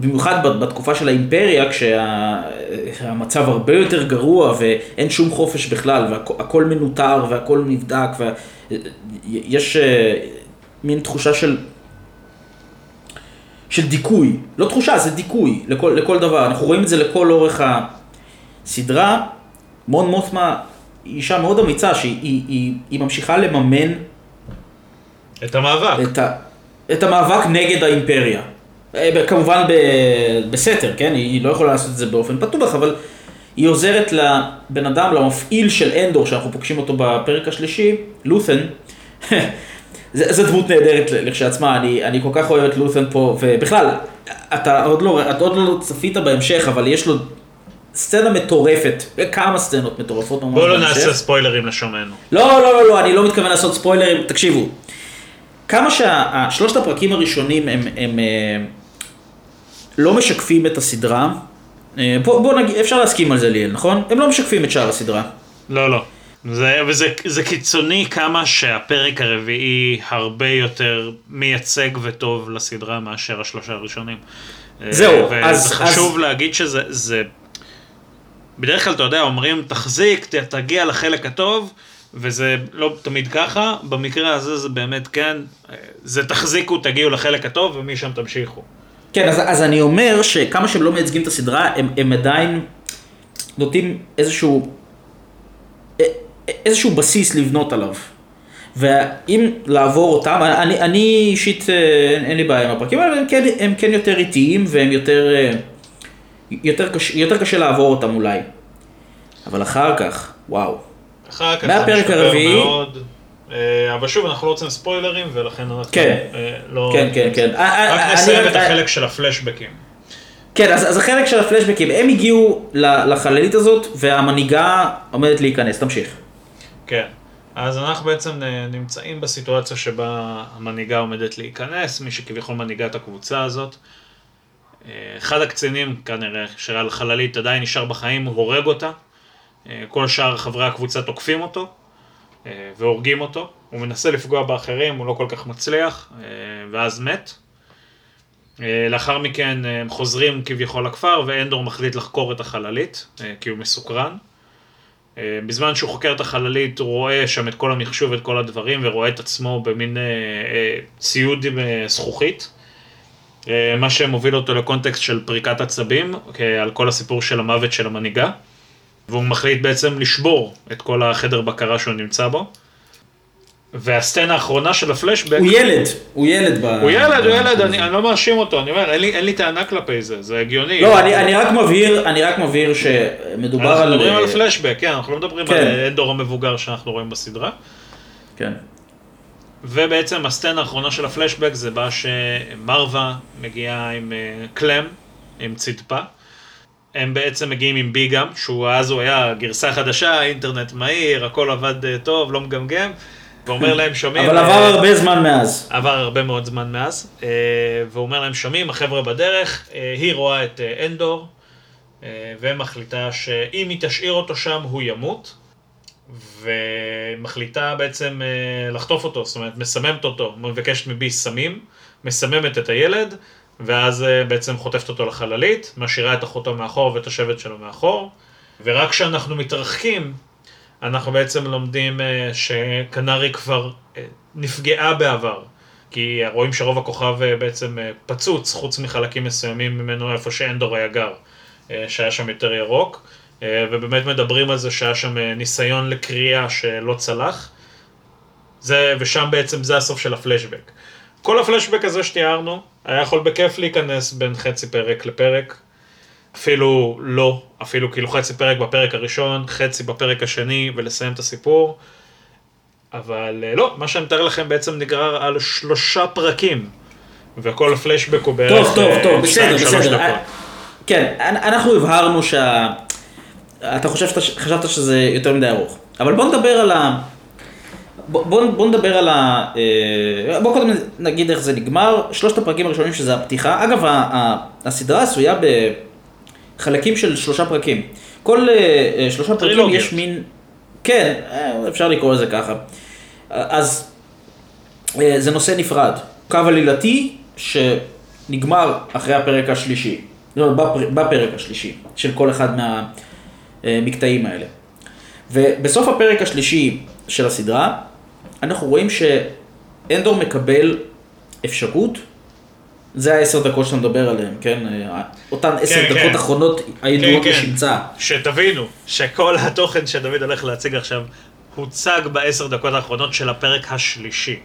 במיוחד בתקופה של האימפריה, כשהמצב הרבה יותר גרוע ואין שום חופש בכלל, והכל מנוטר והכל נבדק, ויש אה, מין תחושה של, של דיכוי, לא תחושה, זה דיכוי לכל, לכל דבר, אנחנו רואים את זה לכל אורך הסדרה. מון מוטמה היא אישה מאוד אמיצה, שהיא היא, היא, היא ממשיכה לממן את המאבק. את, ה, את המאבק נגד האימפריה. אה, כמובן בסתר, כן? היא לא יכולה לעשות את זה באופן פתוח, אבל היא עוזרת לבן אדם, למפעיל של אנדור, שאנחנו פוגשים אותו בפרק השלישי, לות'ן. זו דמות נהדרת לכשעצמה, אני, אני כל כך אוהב את לות'ן פה, ובכלל, אתה עוד, לא, אתה עוד לא צפית בהמשך, אבל יש לו סצנה מטורפת, כמה סצנות מטורפות ממש בואו לא נעשה ספוילרים לשומענו. לא, לא, לא, לא, אני לא מתכוון לעשות ספוילרים, תקשיבו. כמה שהשלושת הפרקים הראשונים הם, הם, הם אה, לא משקפים את הסדרה, בוא, בוא נגיד, אפשר להסכים על זה ליאל, נכון? הם לא משקפים את שאר הסדרה. לא, לא. זה, וזה זה קיצוני כמה שהפרק הרביעי הרבה יותר מייצג וטוב לסדרה מאשר השלושה הראשונים. אה, זהו, אז... וזה חשוב אז... להגיד שזה... זה... בדרך כלל, אתה יודע, אומרים, תחזיק, תגיע לחלק הטוב, וזה לא תמיד ככה, במקרה הזה זה באמת כן, זה תחזיקו, תגיעו לחלק הטוב, ומשם תמשיכו. כן, אז, אז אני אומר שכמה שהם לא מייצגים את הסדרה, הם, הם עדיין נותנים איזשהו, איזשהו בסיס לבנות עליו. ואם לעבור אותם, אני, אני אישית, אה, אין, אין לי בעיה עם הפרקים האלה, הם כן, הם כן יותר איטיים והם יותר, אה, יותר, קש, יותר קשה לעבור אותם אולי. אבל אחר כך, וואו. אחר כך זה משתפר מאוד. אה, אבל שוב, אנחנו לא רוצים ספוילרים, ולכן אנחנו כן. אה, לא... כן, כן, כן. רק נסיים את החלק של הפלשבקים. כן, אז, אז החלק של הפלשבקים, הם הגיעו לחללית הזאת, והמנהיגה עומדת להיכנס, תמשיך. כן, אז אנחנו בעצם נמצאים בסיטואציה שבה המנהיגה עומדת להיכנס, מי שכביכול מנהיגה את הקבוצה הזאת. אה, אחד הקצינים כנראה, של החללית עדיין נשאר בחיים, הוא הורג אותה. כל שאר חברי הקבוצה תוקפים אותו. אה, והורגים אותו. הוא מנסה לפגוע באחרים, הוא לא כל כך מצליח, אה, ואז מת. אה, לאחר מכן הם חוזרים כביכול לכפר, ואנדור מחליט לחקור את החללית, כי הוא מסוקרן. בזמן שהוא חוקר את החללית, הוא רואה שם את כל המחשוב, את כל הדברים, ורואה את עצמו במין ציוד עם זכוכית. מה שמוביל אותו לקונטקסט של פריקת עצבים, על כל הסיפור של המוות של המנהיגה. והוא מחליט בעצם לשבור את כל החדר בקרה שהוא נמצא בו. והסצנה האחרונה של הפלשבק... הוא ילד, הוא ילד. הוא ילד, הוא ילד, אני, אני לא מאשים אותו, אני אומר, אין לי, אין לי טענה כלפי זה, זה הגיוני. לא, אני, אני רק מבהיר, אני רק מבהיר שמדובר אנחנו על... אנחנו מדברים על פלשבק, כן, אנחנו לא מדברים כן. על אנדור המבוגר שאנחנו רואים בסדרה. כן. ובעצם הסצנה האחרונה של הפלשבק זה בה שמרווה מגיעה עם אה, קלם, עם צדפה. הם בעצם מגיעים עם ביגם, שהוא אז הוא היה גרסה חדשה, אינטרנט מהיר, הכל עבד אה, טוב, לא מגמגם, ואומר להם, שומעים... אבל עבר אה, הרבה זמן מאז. עבר הרבה מאוד זמן מאז, אה, והוא אומר להם, שומעים, החבר'ה בדרך, היא רואה את אנדור, ומחליטה שאם היא תשאיר אותו שם, הוא ימות, ומחליטה בעצם לחטוף אותו, זאת אומרת, מסממת אותו, מבקשת מבי סמים, מסממת את הילד, ואז אה, בעצם חוטפת אותו לחללית, משאירה את אחותו מאחור ואת השבט שלו מאחור, ורק כשאנחנו מתרחקים, אנחנו בעצם לומדים אה, שקנרי כבר אה, נפגעה בעבר, כי רואים שרוב הכוכב בעצם פצוץ, חוץ מחלקים מסוימים ממנו איפה שאנדור היה גר, שהיה שם יותר ירוק, ובאמת מדברים על זה שהיה שם ניסיון לקריאה שלא צלח, זה, ושם בעצם זה הסוף של הפלשבק. כל הפלשבק הזה שתיארנו, היה יכול בכיף להיכנס בין חצי פרק לפרק. אפילו לא, אפילו כאילו חצי פרק בפרק הראשון, חצי בפרק השני ולסיים את הסיפור. אבל אה, לא, מה שאני מתאר לכם בעצם נגרר על שלושה פרקים. וכל פלשבק הוא בערך... טוב, טוב, טוב, אה, בסדר, בסדר. כן, אנ- אנחנו הבהרנו שה... אתה חושב חשבת שזה יותר מדי ארוך. אבל בוא נדבר על ה... בוא, בוא, נדבר על ה... אה, בוא קודם נגיד איך זה נגמר. שלושת הפרקים הראשונים שזה הפתיחה. אגב, ה- ה- הסדרה עשויה בחלקים של שלושה פרקים. כל אה, אה, שלושה פרקים טרילוגיות. יש מין... כן, אפשר לקרוא לזה ככה. אז זה נושא נפרד. קו עלילתי שנגמר אחרי הפרק השלישי. לא, בפר- בפרק השלישי של כל אחד מהמקטעים האלה. ובסוף הפרק השלישי של הסדרה, אנחנו רואים שאנדור מקבל אפשרות, זה העשר דקות שאתה מדבר עליהן, כן? אותן עשר כן, דקות כן. אחרונות הידועות כן, כן. לשמצה. שתבינו שכל התוכן שדוד הולך להציג עכשיו הוצג בעשר דקות האחרונות של הפרק השלישי.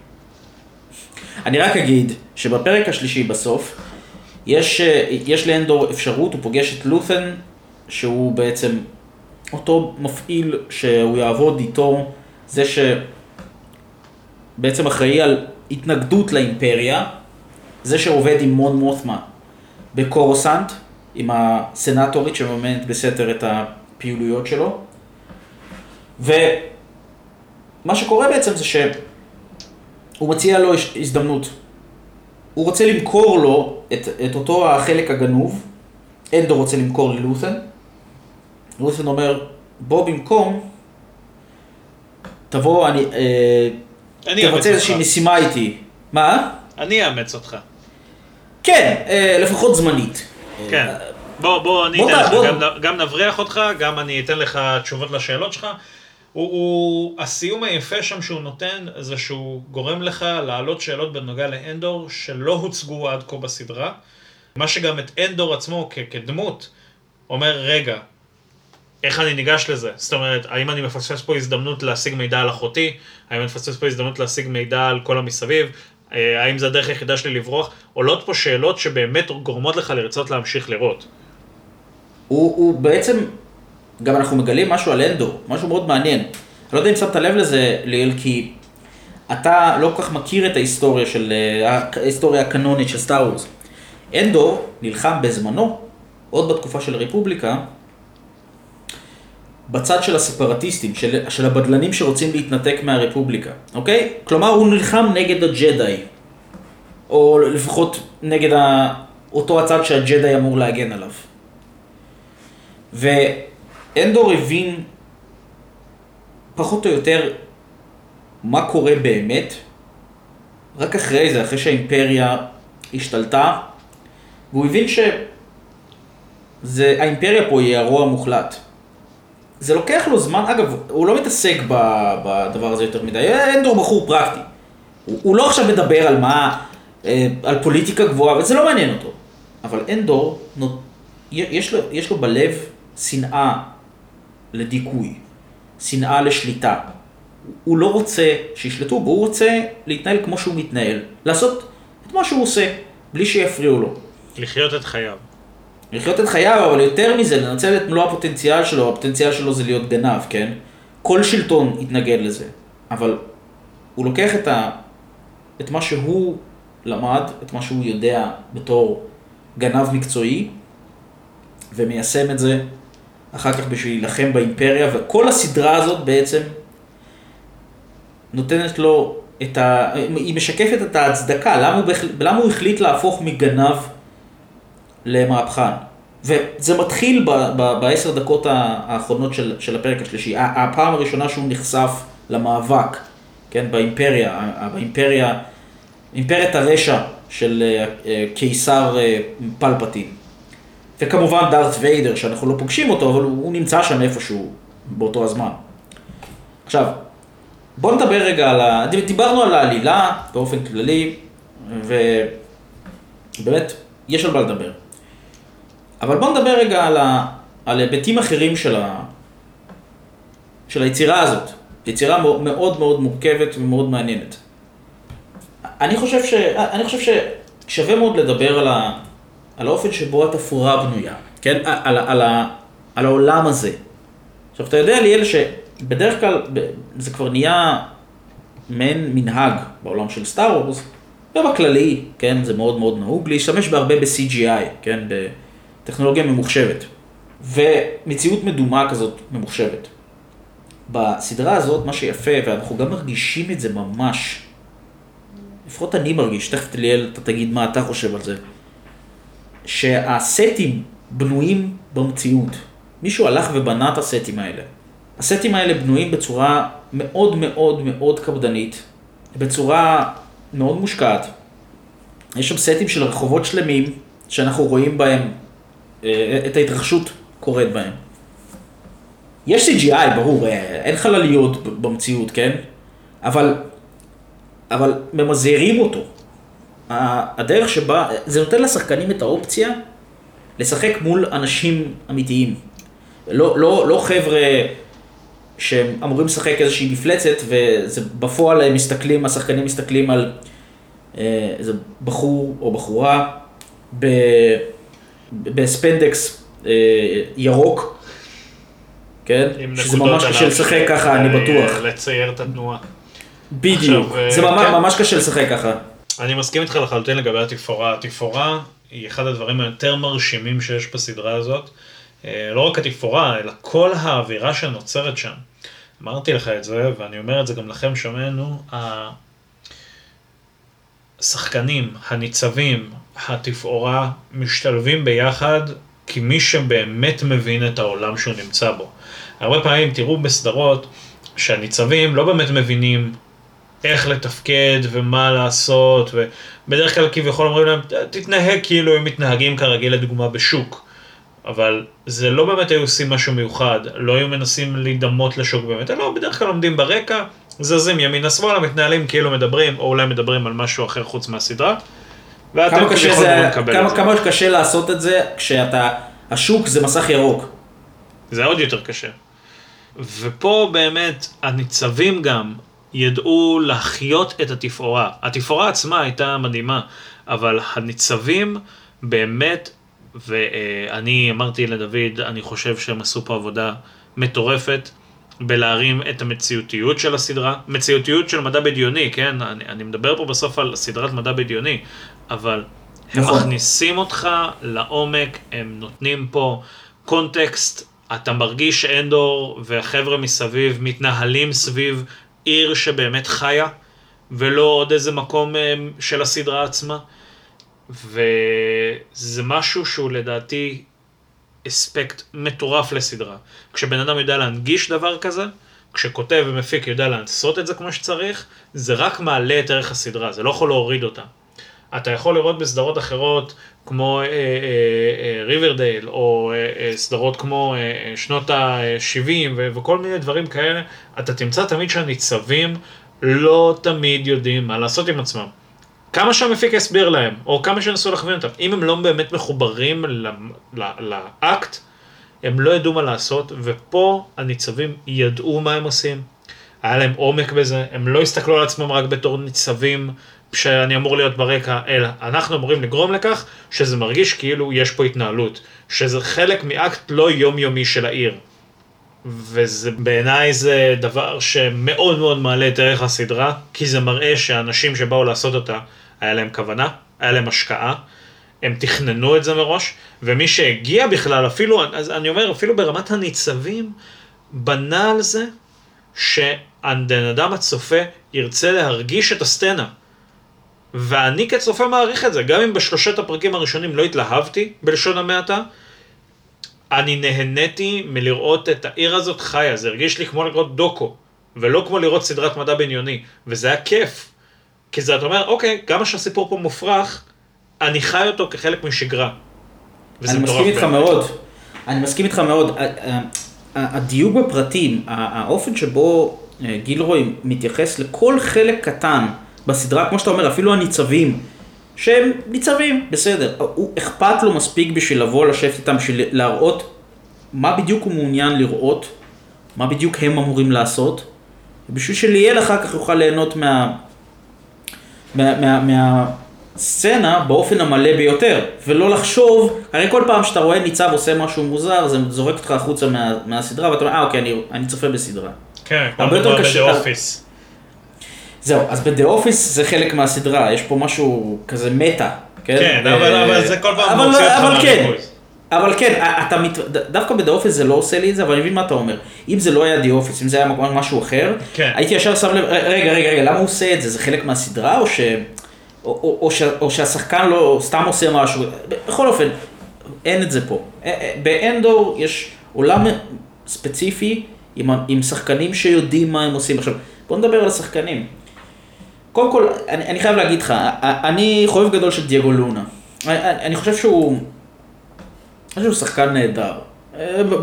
אני רק אגיד שבפרק השלישי בסוף, יש, יש לאנדור אפשרות, הוא פוגש את לות'ן, שהוא בעצם אותו מפעיל שהוא יעבוד איתו, זה שבעצם אחראי על התנגדות לאימפריה, זה שעובד עם מון מות'מה בקורוסנט, עם הסנטורית שמממנת בסתר את הפעילויות שלו. ומה שקורה בעצם זה שהוא מציע לו הזדמנות. הוא רוצה למכור לו את, את אותו החלק הגנוב, אנדור רוצה למכור ללות'ן. לות'ן אומר, בוא במקום, תבוא, אני, אה, תבצע איזושהי. משימה איתי. מה? אני אאמץ אותך. כן, אה, לפחות זמנית. כן. אה, בוא, בוא, אני בוא אתן לך, בוא- גם, גם נבריח אותך, גם אני אתן לך תשובות לשאלות שלך. הוא, הוא, הסיום היפה שם שהוא נותן, זה שהוא גורם לך להעלות שאלות בנוגע לאנדור שלא הוצגו עד כה בסדרה. מה שגם את אנדור עצמו כ- כדמות אומר, רגע, איך אני ניגש לזה? זאת אומרת, האם אני מפספס פה הזדמנות להשיג מידע על אחותי? האם אני מפספס פה הזדמנות להשיג מידע על כל המסביב? אה, האם זה הדרך היחידה שלי לברוח? עולות פה שאלות שבאמת גורמות לך לרצות להמשיך לראות. הוא, הוא בעצם, גם אנחנו מגלים משהו על אנדור, משהו מאוד מעניין. אני לא יודע אם שמת לב לזה, ליאל, כי אתה לא כל כך מכיר את ההיסטוריה של, אה, ההיסטוריה הקנונית של סטאר וורס. אנדור נלחם בזמנו, עוד בתקופה של הרפובליקה, בצד של הספרטיסטים, של, של הבדלנים שרוצים להתנתק מהרפובליקה, אוקיי? כלומר, הוא נלחם נגד הג'די, או לפחות נגד ה... אותו הצד שהג'די אמור להגן עליו. ואנדור הבין פחות או יותר מה קורה באמת, רק אחרי זה, אחרי שהאימפריה השתלטה, והוא הבין שהאימפריה פה היא הרוע המוחלט. זה לוקח לו זמן, אגב, הוא לא מתעסק בדבר הזה יותר מדי, אנדור בחור פרקטי. הוא, הוא לא עכשיו מדבר על מה, אה, על פוליטיקה גבוהה, וזה לא מעניין אותו. אבל אנדור, יש לו, יש לו בלב שנאה לדיכוי, שנאה לשליטה. הוא לא רוצה שישלטו בו, הוא רוצה להתנהל כמו שהוא מתנהל, לעשות את מה שהוא עושה, בלי שיפריעו לו. לחיות את חייו. לחיות את חייו, אבל יותר מזה, לנצל את מלוא הפוטנציאל שלו, הפוטנציאל שלו זה להיות גנב, כן? כל שלטון יתנגד לזה, אבל הוא לוקח את, ה... את מה שהוא למד, את מה שהוא יודע בתור גנב מקצועי, ומיישם את זה אחר כך בשביל להילחם באימפריה, וכל הסדרה הזאת בעצם נותנת לו את ה... היא משקפת את ההצדקה, למה הוא. למה הוא החליט להפוך מגנב למהפכן. וזה מתחיל ב- ב- בעשר דקות האחרונות של, של הפרק השלישי. הפעם הראשונה שהוא נחשף למאבק, כן, באימפריה, באימפריה, אימפריית הרשע של אה, אה, קיסר אה, פלפטין. וכמובן דארת ויידר, שאנחנו לא פוגשים אותו, אבל הוא, הוא נמצא שם איפשהו באותו הזמן. עכשיו, בוא נדבר רגע על ה... דיברנו על העלילה באופן כללי, ובאמת, יש על מה לדבר. אבל בוא נדבר רגע על, ה... על היבטים אחרים של, ה... של היצירה הזאת. יצירה מאו- מאוד מאוד מורכבת ומאוד מעניינת. אני חושב, ש... אני חושב ששווה מאוד לדבר על, ה... על האופן שבו התפאורה בנויה, כן? על, על, על, על העולם הזה. עכשיו, אתה יודע, ליאל, שבדרך כלל זה כבר נהיה מעין מנהג בעולם של סטאר וורס, ובכללי, כן, זה מאוד מאוד נהוג להשתמש בהרבה ב-CGI, כן, ב- טכנולוגיה ממוחשבת. ומציאות מדומה כזאת ממוחשבת. בסדרה הזאת, מה שיפה, ואנחנו גם מרגישים את זה ממש, לפחות אני מרגיש, תכף ליאל, אתה תגיד מה אתה חושב על זה, שהסטים בנויים במציאות. מישהו הלך ובנה את הסטים האלה. הסטים האלה בנויים בצורה מאוד מאוד מאוד קפדנית, בצורה מאוד מושקעת. יש שם סטים של רחובות שלמים, שאנחנו רואים בהם את ההתרחשות קורית בהם. יש CGI, ברור, אה, אין חלליות במציאות, כן? אבל, אבל ממזערים אותו. הדרך שבה, זה נותן לשחקנים את האופציה לשחק מול אנשים אמיתיים. לא, לא, לא חבר'ה שהם אמורים לשחק איזושהי מפלצת, ובפועל הם מסתכלים, השחקנים מסתכלים על אה, איזה בחור או בחורה בספנדקס אה, ירוק, כן? שזה ממש קשה לשחק ככה, אני בטוח. לצייר את התנועה. בדיוק, זה ממש, כן. ממש קשה לשחק ככה. אני מסכים איתך לחלוטין לגבי התפאורה. התפאורה היא אחד הדברים היותר מרשימים שיש בסדרה הזאת. אה, לא רק התפאורה, אלא כל האווירה שנוצרת שם. אמרתי לך את זה, ואני אומר את זה גם לכם, שומענו, השחקנים, הניצבים, התפאורה, משתלבים ביחד כמי שבאמת מבין את העולם שהוא נמצא בו. הרבה פעמים תראו בסדרות שהניצבים לא באמת מבינים איך לתפקד ומה לעשות, ובדרך כלל כביכול אומרים להם, תתנהג כאילו הם מתנהגים כרגיל לדוגמה בשוק. אבל זה לא באמת היו עושים משהו מיוחד, לא היו מנסים להידמות לשוק באמת, אלא בדרך כלל עומדים ברקע, זזים ימינה שמאלה, מתנהלים כאילו מדברים, או אולי מדברים על משהו אחר חוץ מהסדרה. כמה קשה, זה, כמה, כמה קשה לעשות את זה כשאתה, השוק זה מסך ירוק. זה עוד יותר קשה. ופה באמת הניצבים גם ידעו להחיות את התפאורה. התפאורה עצמה הייתה מדהימה, אבל הניצבים באמת ואני אמרתי לדוד, אני חושב שהם עשו פה עבודה מטורפת בלהרים את המציאותיות של הסדרה, מציאותיות של מדע בדיוני, כן? אני, אני מדבר פה בסוף על סדרת מדע בדיוני, אבל הם נכון. מכניסים אותך לעומק, הם נותנים פה קונטקסט, אתה מרגיש שאנדור והחבר'ה מסביב מתנהלים סביב עיר שבאמת חיה, ולא עוד איזה מקום אה, של הסדרה עצמה. וזה משהו שהוא לדעתי אספקט מטורף לסדרה. כשבן אדם יודע להנגיש דבר כזה, כשכותב ומפיק יודע לעשות את זה כמו שצריך, זה רק מעלה את ערך הסדרה, זה לא יכול להוריד אותה. אתה יכול לראות בסדרות אחרות, כמו ריברדייל, אה, אה, אה, או סדרות כמו שנות ה-70 וכל מיני דברים כאלה, אתה תמצא תמיד שהניצבים לא תמיד יודעים מה לעשות עם עצמם. כמה שהמפיק יסביר להם, או כמה שינסו להכווין אותם, אם הם לא באמת מחוברים לאקט, הם לא ידעו מה לעשות, ופה הניצבים ידעו מה הם עושים, היה להם עומק בזה, הם לא הסתכלו על עצמם רק בתור ניצבים שאני אמור להיות ברקע, אלא אנחנו אמורים לגרום לכך שזה מרגיש כאילו יש פה התנהלות, שזה חלק מאקט לא יומיומי של העיר. וזה בעיניי זה דבר שמאוד מאוד מעלה את ערך הסדרה, כי זה מראה שהאנשים שבאו לעשות אותה, היה להם כוונה, היה להם השקעה, הם תכננו את זה מראש, ומי שהגיע בכלל, אפילו, אז אני אומר, אפילו ברמת הניצבים, בנה על זה שהבן אדם הצופה ירצה להרגיש את הסצנה. ואני כצופה מעריך את זה, גם אם בשלושת הפרקים הראשונים לא התלהבתי, בלשון המעטה, אני נהניתי מלראות את העיר הזאת חיה, זה הרגיש לי כמו לראות דוקו, ולא כמו לראות סדרת מדע בניוני, וזה היה כיף. כי זה, אתה אומר, אוקיי, גם שהסיפור פה מופרך, אני חי אותו כחלק משגרה. אני מסכים איתך מאוד. אני מסכים איתך מאוד. הדיוק בפרטים, האופן שבו אה, גילרוי מתייחס לכל חלק קטן בסדרה, כמו שאתה אומר, אפילו הניצבים, שהם ניצבים, בסדר. הוא אכפת לו מספיק בשביל לבוא לשבת איתם, בשביל להראות מה בדיוק הוא מעוניין לראות, מה בדיוק הם אמורים לעשות, בשביל שליאל אחר כך יוכל ליהנות מה... מהסצנה מה, מה באופן המלא ביותר, ולא לחשוב, הרי כל פעם שאתה רואה ניצב עושה משהו מוזר, זה זורק אותך החוצה מה, מהסדרה, ואתה אומר, אה אוקיי, אני, אני צופה בסדרה. כן, יותר קשה. בדה אופיס. זהו, אז בדה אופיס זה חלק מהסדרה, יש פה משהו כזה מטה, כן? כן, אבל, אבל זה כל פעם מוציא אותך מהריכוז. אבל כן, אתה מת... דווקא ב-The Office זה לא עושה לי את זה, אבל אני מבין מה אתה אומר. אם זה לא היה The Office, אם זה היה משהו אחר, כן. הייתי ישר שם לב, רגע, רגע, רגע, למה הוא עושה את זה? זה חלק מהסדרה, או, ש... או, או, או, ש... או שהשחקן לא סתם עושה משהו? בכל אופן, אין את זה פה. באנדור יש עולם ספציפי עם, עם שחקנים שיודעים מה הם עושים. עכשיו, בוא נדבר על השחקנים. קודם כל, אני, אני חייב להגיד לך, אני חובב גדול של דייגו לונה. אני, אני חושב שהוא... אני חושב שהוא שחקן נהדר,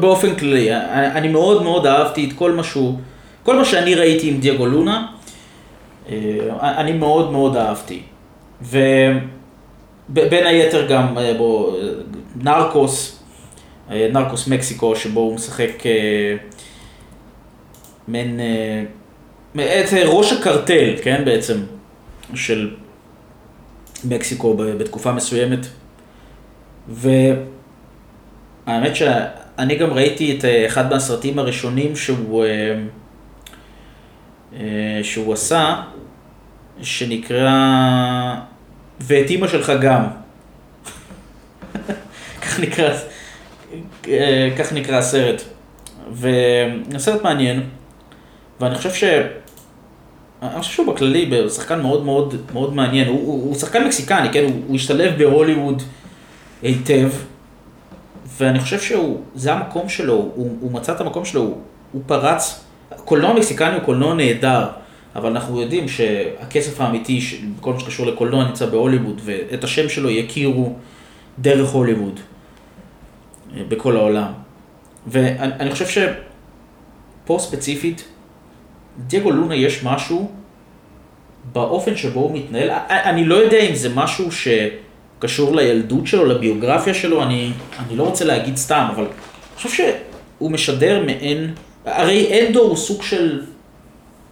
באופן כללי. אני מאוד מאוד אהבתי את כל מה שהוא, כל מה שאני ראיתי עם דייגו לונה, אני מאוד מאוד אהבתי. ובין היתר גם בו, נרקוס, נרקוס מקסיקו, שבו הוא משחק מעין, את ראש הקרטל, כן, בעצם, של מקסיקו בתקופה מסוימת. ו... האמת שאני גם ראיתי את אה, אחד מהסרטים הראשונים שהוא, אה, אה, שהוא עשה, שנקרא ואת אימא שלך גם. כך נקרא, כך נקרא הסרט. והסרט מעניין, ואני חושב ש... אני חושב שהוא בכללי שחקן מאוד מאוד מאוד מעניין, הוא, הוא, הוא שחקן מקסיקני, כן? הוא, הוא השתלב בהוליווד היטב, ואני חושב שהוא, זה המקום שלו, הוא, הוא מצא את המקום שלו, הוא, הוא פרץ, קולנוע מקסיקני הוא קולנוע נהדר, אבל אנחנו יודעים שהכסף האמיתי, כל מה שקשור לקולנוע נמצא בהוליווד, ואת השם שלו יכירו דרך הוליווד, אה, בכל העולם. ואני חושב שפה ספציפית, דייגו לונה יש משהו באופן שבו הוא מתנהל, אני לא יודע אם זה משהו ש... קשור לילדות שלו, לביוגרפיה שלו, אני, אני לא רוצה להגיד סתם, אבל אני חושב שהוא משדר מעין, הרי אנדור הוא סוג של,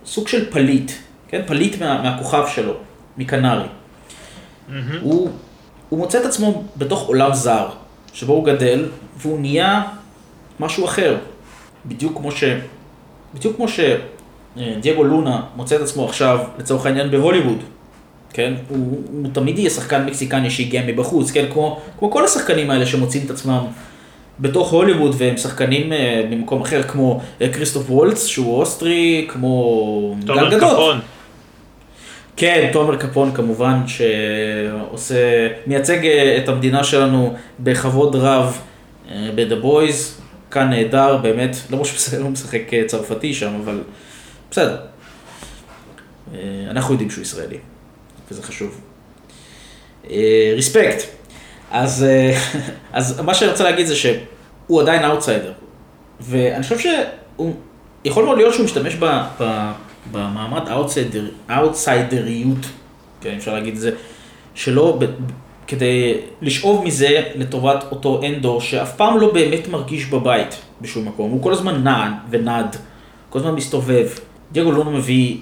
סוג של פליט, כן? פליט מה, מהכוכב שלו, מקנרי. Mm-hmm. הוא, הוא מוצא את עצמו בתוך עולם זר, שבו הוא גדל, והוא נהיה משהו אחר. בדיוק כמו ש... בדיוק כמו שדייגו לונה מוצא את עצמו עכשיו, לצורך העניין, בהוליווד. כן? הוא, הוא תמיד יהיה שחקן מקסיקני שהגיע מבחוץ, כן? כמו, כמו כל השחקנים האלה שמוצאים את עצמם בתוך הוליווד והם שחקנים uh, במקום אחר, כמו uh, כריסטוף וולץ שהוא אוסטרי, כמו גל גדות. קפון. כן, תומר קפון כמובן, שעושה, מייצג uh, את המדינה שלנו בכבוד רב ב-The Boys, כאן נהדר, באמת, לא שהוא לא משחק צרפתי שם, אבל בסדר. Uh, אנחנו יודעים שהוא ישראלי. וזה חשוב. Respect. אה, אז, אה, אז מה שאני רוצה להגיד זה שהוא עדיין אאוטסיידר. ואני חושב שהוא, יכול מאוד להיות שהוא משתמש ב, ב, במעמד אאוטסיידר, אאוטסיידריות, כן, אפשר להגיד את זה, שלו, ב, כדי לשאוב מזה לטובת אותו אנדור, שאף פעם לא באמת מרגיש בבית בשום מקום. הוא כל הזמן נע ונד, כל הזמן מסתובב. דייגו לונה מביא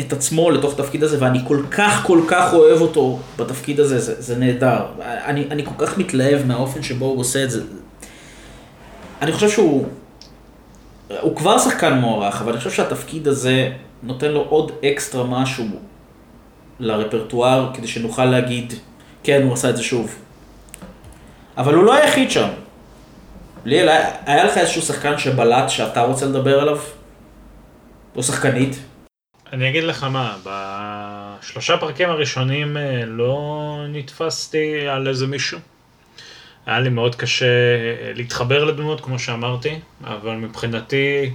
את עצמו לתוך התפקיד הזה, ואני כל כך כל כך אוהב אותו בתפקיד הזה, זה, זה נהדר. אני, אני כל כך מתלהב מהאופן שבו הוא עושה את זה. אני חושב שהוא, הוא כבר שחקן מוערך, אבל אני חושב שהתפקיד הזה נותן לו עוד אקסטרה משהו לרפרטואר, כדי שנוכל להגיד, כן, הוא עשה את זה שוב. אבל הוא לא היחיד שם. ליאל, היה לך איזשהו שחקן שבלט שאתה רוצה לדבר עליו? או שחקנית? אני אגיד לך מה, בשלושה פרקים הראשונים אה, לא נתפסתי על איזה מישהו. היה לי מאוד קשה אה, להתחבר לדמות, כמו שאמרתי, אבל מבחינתי,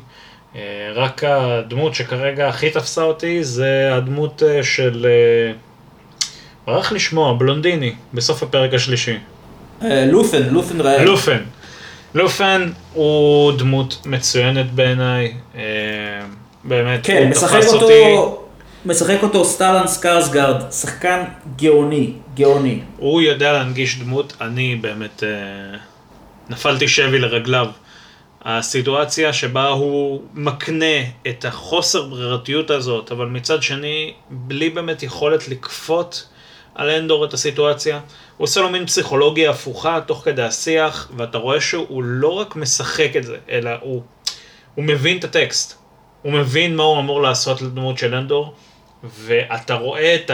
אה, רק הדמות שכרגע הכי תפסה אותי זה הדמות של... ברח לשמוע, בלונדיני, בסוף הפרק השלישי. לופן, לופן ראל. לופן. לופן הוא דמות מצוינת בעיניי. באמת, כן, משחק אותו, אותי. משחק אותו סטלן סקרסגרד, שחקן גאוני, גאוני. הוא יודע להנגיש דמות, אני באמת אה, נפלתי שבי לרגליו. הסיטואציה שבה הוא מקנה את החוסר ברירתיות הזאת, אבל מצד שני, בלי באמת יכולת לכפות על אנדור את הסיטואציה, הוא עושה לו מין פסיכולוגיה הפוכה תוך כדי השיח, ואתה רואה שהוא לא רק משחק את זה, אלא הוא, הוא מבין את הטקסט. הוא מבין מה הוא אמור לעשות לדמות של אנדור, ואתה רואה את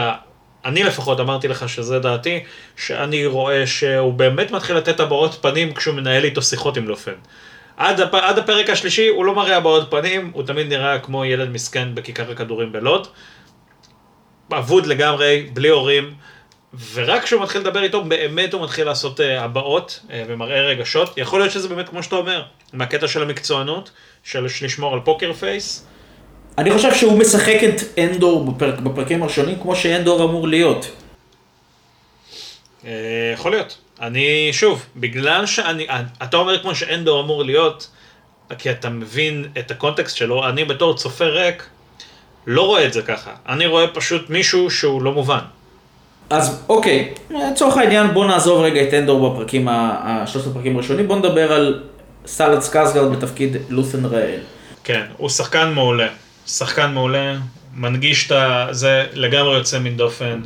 אני לפחות אמרתי לך שזה דעתי, שאני רואה שהוא באמת מתחיל לתת הבעות פנים כשהוא מנהל איתו שיחות עם לופן. עד, הפ... עד הפרק השלישי הוא לא מראה הבעות פנים, הוא תמיד נראה כמו ילד מסכן בכיכר הכדורים בלוד. אבוד לגמרי, בלי הורים, ורק כשהוא מתחיל לדבר איתו, באמת הוא מתחיל לעשות uh, הבעות uh, ומראה רגשות. יכול להיות שזה באמת כמו שאתה אומר, מהקטע של המקצוענות, של לשמור על poker face. אני חושב שהוא משחק את אנדור בפרק, בפרקים הראשונים כמו שאנדור אמור להיות. Uh, יכול להיות. אני, שוב, בגלל שאני, אתה אומר כמו שאנדור אמור להיות, כי אתה מבין את ה context שלו, אני בתור צופה ריק, לא רואה את זה ככה. אני רואה פשוט מישהו שהוא לא מובן. אז אוקיי, לצורך העניין בוא נעזוב רגע את אנדור בפרקים, השלושת הפרקים הראשונים, בוא נדבר על סלאד סקאסגרד בתפקיד לות'ן ראל. כן, הוא שחקן מעולה. שחקן מעולה, מנגיש את זה, לגמרי יוצא מן דופן.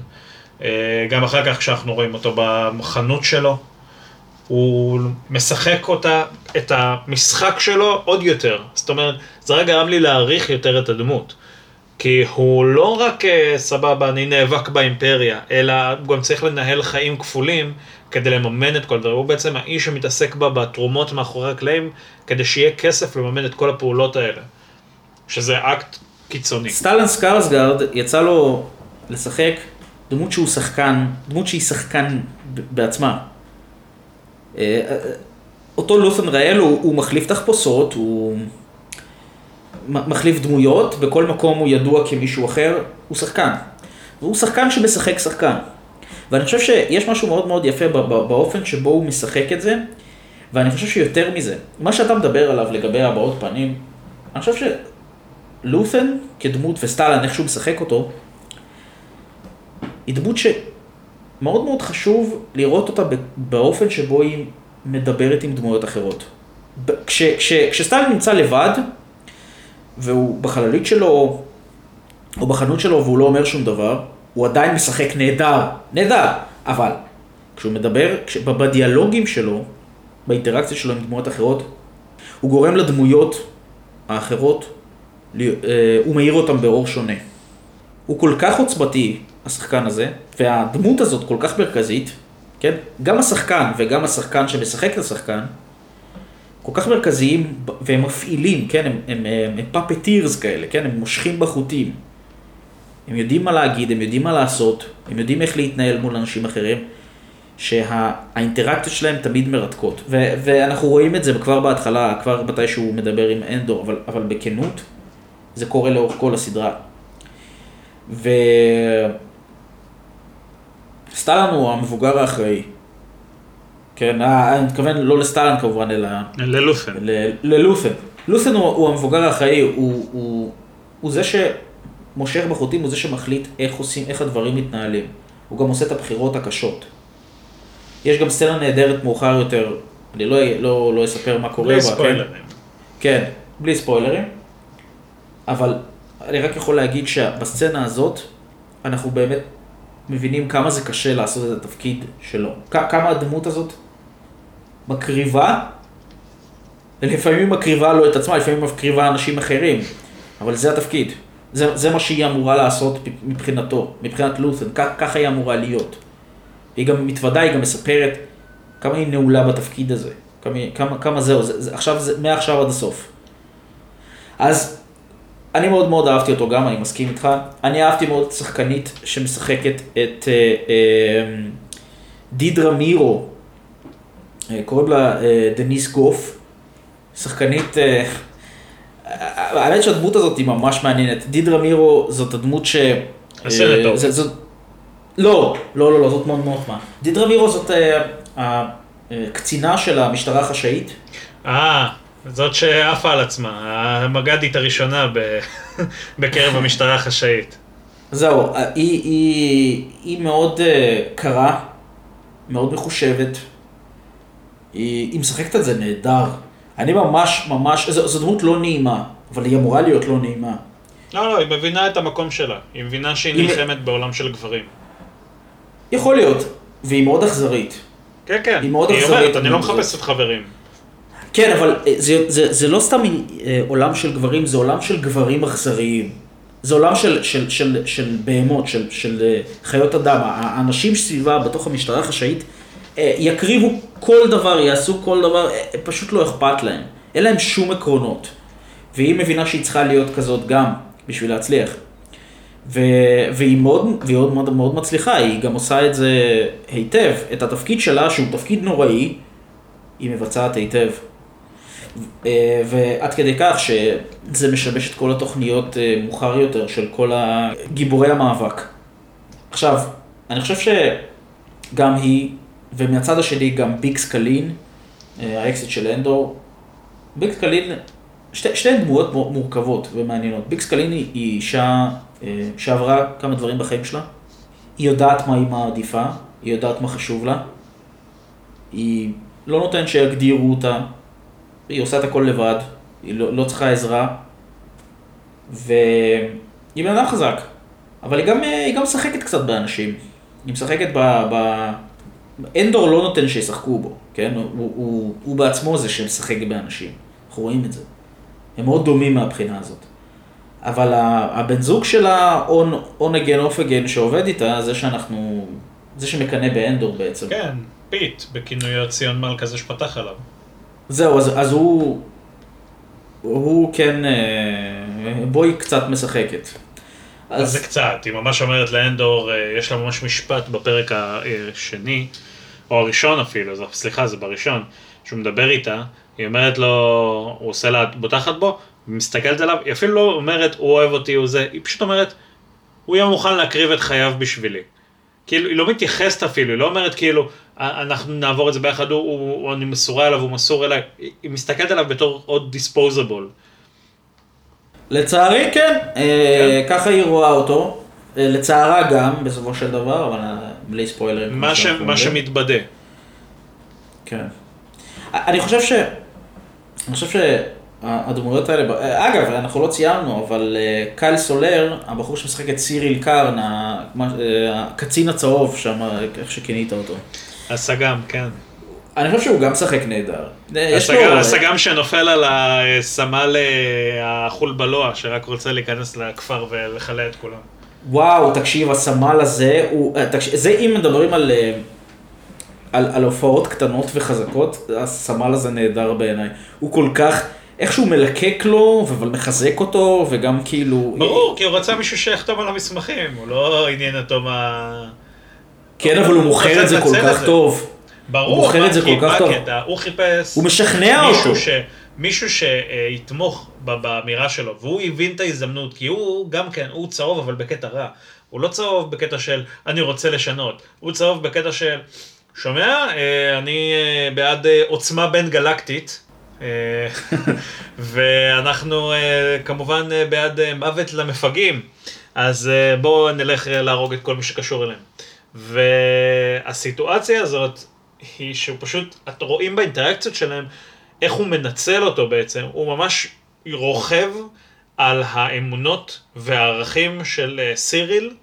אה, גם אחר כך כשאנחנו רואים אותו בחנות שלו, הוא משחק אותה, את המשחק שלו עוד יותר. זאת אומרת, זה רק גרם לי להעריך יותר את הדמות. כי הוא לא רק אה, סבבה, אני נאבק באימפריה, אלא הוא גם צריך לנהל חיים כפולים כדי לממן את כל הדברים. הוא בעצם האיש שמתעסק בה בתרומות מאחורי הקלעים, כדי שיהיה כסף לממן את כל הפעולות האלה. שזה אקט קיצוני. סטלן סקארסגרד יצא לו לשחק דמות שהוא שחקן, דמות שהיא שחקן בעצמה. אה, אה, אותו לות'ן ראל הוא, הוא מחליף תחפושות, הוא מחליף דמויות, בכל מקום הוא ידוע כמישהו אחר, הוא שחקן. והוא שחקן שמשחק שחקן. ואני חושב שיש משהו מאוד מאוד יפה באופן שבו הוא משחק את זה, ואני חושב שיותר מזה, מה שאתה מדבר עליו לגבי הבעות פנים, אני חושב שלות'ן כדמות וסטלן, איך שהוא משחק אותו, היא דמות שמאוד מאוד חשוב לראות אותה באופן שבו היא מדברת עם דמויות אחרות. כש, כש, כשסטלין נמצא לבד, והוא בחללית שלו, או בחנות שלו, והוא לא אומר שום דבר, הוא עדיין משחק נהדר, נהדר, אבל כשהוא מדבר, כש, בדיאלוגים שלו, באינטראקציה שלו עם דמויות אחרות, הוא גורם לדמויות האחרות, אה, הוא מאיר אותם באור שונה. הוא כל כך עוצמתי, השחקן הזה, והדמות הזאת כל כך מרכזית, כן? גם השחקן וגם השחקן שמשחק את השחקן, כל כך מרכזיים והם מפעילים, כן? הם, הם, הם, הם פאפטירס כאלה, כן? הם מושכים בחוטים. הם יודעים מה להגיד, הם יודעים מה לעשות, הם יודעים איך להתנהל מול אנשים אחרים, שהאינטראקציות שלהם תמיד מרתקות. ו- ואנחנו רואים את זה כבר בהתחלה, כבר מתי שהוא מדבר עם אנדור, אבל, אבל בכנות, זה קורה לאורך כל הסדרה. ו... סטלן הוא המבוגר האחראי. כן, אה, אני מתכוון לא לסטלן כמובן, אלא... ללות'ן. ללות'ן. לות'ן הוא, הוא המבוגר האחראי, הוא, הוא, הוא זה שמושך בחוטים, הוא זה שמחליט איך עושים, איך הדברים מתנהלים. הוא גם עושה את הבחירות הקשות. יש גם סצנה נהדרת מאוחר יותר, אני לא, לא, לא אספר מה קורה בה. בלי ספוילרים. כן, כן, בלי ספוילרים. אבל אני רק יכול להגיד שבסצנה הזאת, אנחנו באמת מבינים כמה זה קשה לעשות את התפקיד שלו. כמה הדמות הזאת מקריבה, ולפעמים מקריבה לא את עצמה, לפעמים מקריבה אנשים אחרים, אבל זה התפקיד. זה, זה מה שהיא אמורה לעשות מבחינתו, מבחינת לות'ן, ככה היא אמורה להיות. היא גם מתוודה, היא גם מספרת כמה היא נעולה בתפקיד הזה, כמה, כמה, כמה זהו, זה, זה, עכשיו זה, מעכשיו עד הסוף. אז אני מאוד מאוד אהבתי אותו גם, אני מסכים איתך. אני אהבתי מאוד שחקנית שמשחקת את אה, אה, דידרה מירו, קוראים לה דניס גוף, שחקנית, האמת שהדמות הזאת היא ממש מעניינת. דידרה מירו זאת הדמות ש... הסרט לא, לא, לא, לא, זאת מאוד מאוד מה. דידרה מירו זאת הקצינה של המשטרה החשאית. אה. זאת שעפה על עצמה, המג"דית הראשונה ב... בקרב המשטרה החשאית. זהו, היא, היא, היא מאוד קרה, מאוד מחושבת, היא, היא משחקת את זה נהדר. אני ממש ממש, זו, זו דמות לא נעימה, אבל היא אמורה להיות לא נעימה. לא, לא, היא מבינה את המקום שלה, היא מבינה שהיא היא... נלחמת בעולם של גברים. יכול להיות, והיא מאוד אכזרית. כן, כן, היא מאוד אכזרית. היא אומרת, אני לא מחפשת חברים. כן, אבל אה, זה, זה, זה לא סתם אה, עולם של גברים, זה עולם של גברים אכזריים. זה עולם של, של, של, של בהמות, של, של אה, חיות אדם. האנשים סביבה בתוך המשטרה החשאית יקריבו כל דבר, יעשו כל דבר, אה, פשוט לא אכפת להם. אין להם שום עקרונות. והיא מבינה שהיא צריכה להיות כזאת גם בשביל להצליח. ו... והיא מאוד, והיא מאוד, מאוד, מאוד מצליחה, היא גם עושה את זה היטב. את התפקיד שלה, שהוא תפקיד נוראי, היא מבצעת היטב. אה, ועד כדי כך שזה משבש את כל התוכניות אה, מאוחר יותר של כל גיבורי המאבק. עכשיו, אני חושב שגם היא, ומהצד השני גם ביקס קלין, אה, האקסית של אנדור, ביקס קלין, שתי, שתי דמויות מורכבות ומעניינות. ביקס קלין היא אישה שעברה כמה דברים בחיים שלה. היא יודעת מה היא מעדיפה, היא יודעת מה חשוב לה. היא לא נותנת שיגדירו אותה, היא עושה את הכל לבד, היא לא, לא צריכה עזרה, והיא בן אדם חזק, אבל היא גם, היא גם משחקת קצת באנשים. היא משחקת ב... ב... אנדור לא נותן שישחקו בו, כן? הוא, הוא, הוא בעצמו זה שמשחק באנשים, אנחנו רואים את זה. הם מאוד דומים מהבחינה הזאת. אבל הבן זוג שלה, on again off again, שעובד איתה, זה שאנחנו, זה שמקנא באנדור בעצם. כן, פיט, בכינויו ציון מלכה זה שפתח עליו. זהו, אז, אז הוא, הוא כן, אה, בואי קצת משחקת. אז זה קצת, היא ממש אומרת לאנדור, אה, יש לה ממש משפט בפרק השני, או הראשון אפילו, סליחה, זה בראשון, שהוא מדבר איתה, היא אומרת לו, הוא עושה לה, בוטחת בו, מסתכלת עליו, היא אפילו לא אומרת, הוא אוהב אותי, הוא זה, היא פשוט אומרת, הוא יהיה מוכן להקריב את חייו בשבילי. כאילו, היא לא מתייחסת אפילו, היא לא אומרת כאילו, אנחנו נעבור את זה ביחד, הוא, הוא, אני מסורה אליו, הוא מסור אליי, היא מסתכלת עליו בתור עוד דיספוזבול. לצערי כן, אה, כן. ככה היא רואה אותו, אה, לצערה גם בסופו של דבר, אבל אה, בלי ספוילרים. מה, ש, מה שמתבדה. כן. אני חושב ש... אני חושב שהדמויות האלה, אגב, אנחנו לא ציינו, אבל קייל סולר, הבחור שמשחק את סיריל קארן, הקצין הצהוב שם, איך שכינית אותו. הסג"ם, כן. אני חושב שהוא גם משחק נהדר. הסג"ם שנופל על הסמל אה, החול בלוע, שרק רוצה להיכנס לכפר ולכלה את כולם. וואו, תקשיב, הסמל הזה, הוא, אה, תקשיב, זה אם מדברים על, אה, על, על הופעות קטנות וחזקות, הסמל הזה נהדר בעיניי. הוא כל כך, איך שהוא מלקק לו, אבל מחזק אותו, וגם כאילו... ברור, כי הוא רצה מישהו שיחתום על המסמכים, הוא לא עניין אותו מה... כן, אבל הוא מוכר את זה כל כך טוב. ברור, הוא מוכר את זה כל כך טוב. הוא חיפש... הוא משכנע אותו. מישהו שיתמוך באמירה שלו, והוא הבין את ההזדמנות, כי הוא גם כן, הוא צהוב אבל בקטע רע. הוא לא צהוב בקטע של אני רוצה לשנות, הוא צהוב בקטע של, שומע? אה, אני אה, בעד אה, עוצמה בין גלקטית. ואנחנו כמובן בעד מוות למפגעים, אז בואו נלך להרוג את כל מי שקשור אליהם. והסיטואציה הזאת היא שהוא פשוט, את רואים באינטראקציות שלהם איך הוא מנצל אותו בעצם, הוא ממש רוכב על האמונות והערכים של אה, סיריל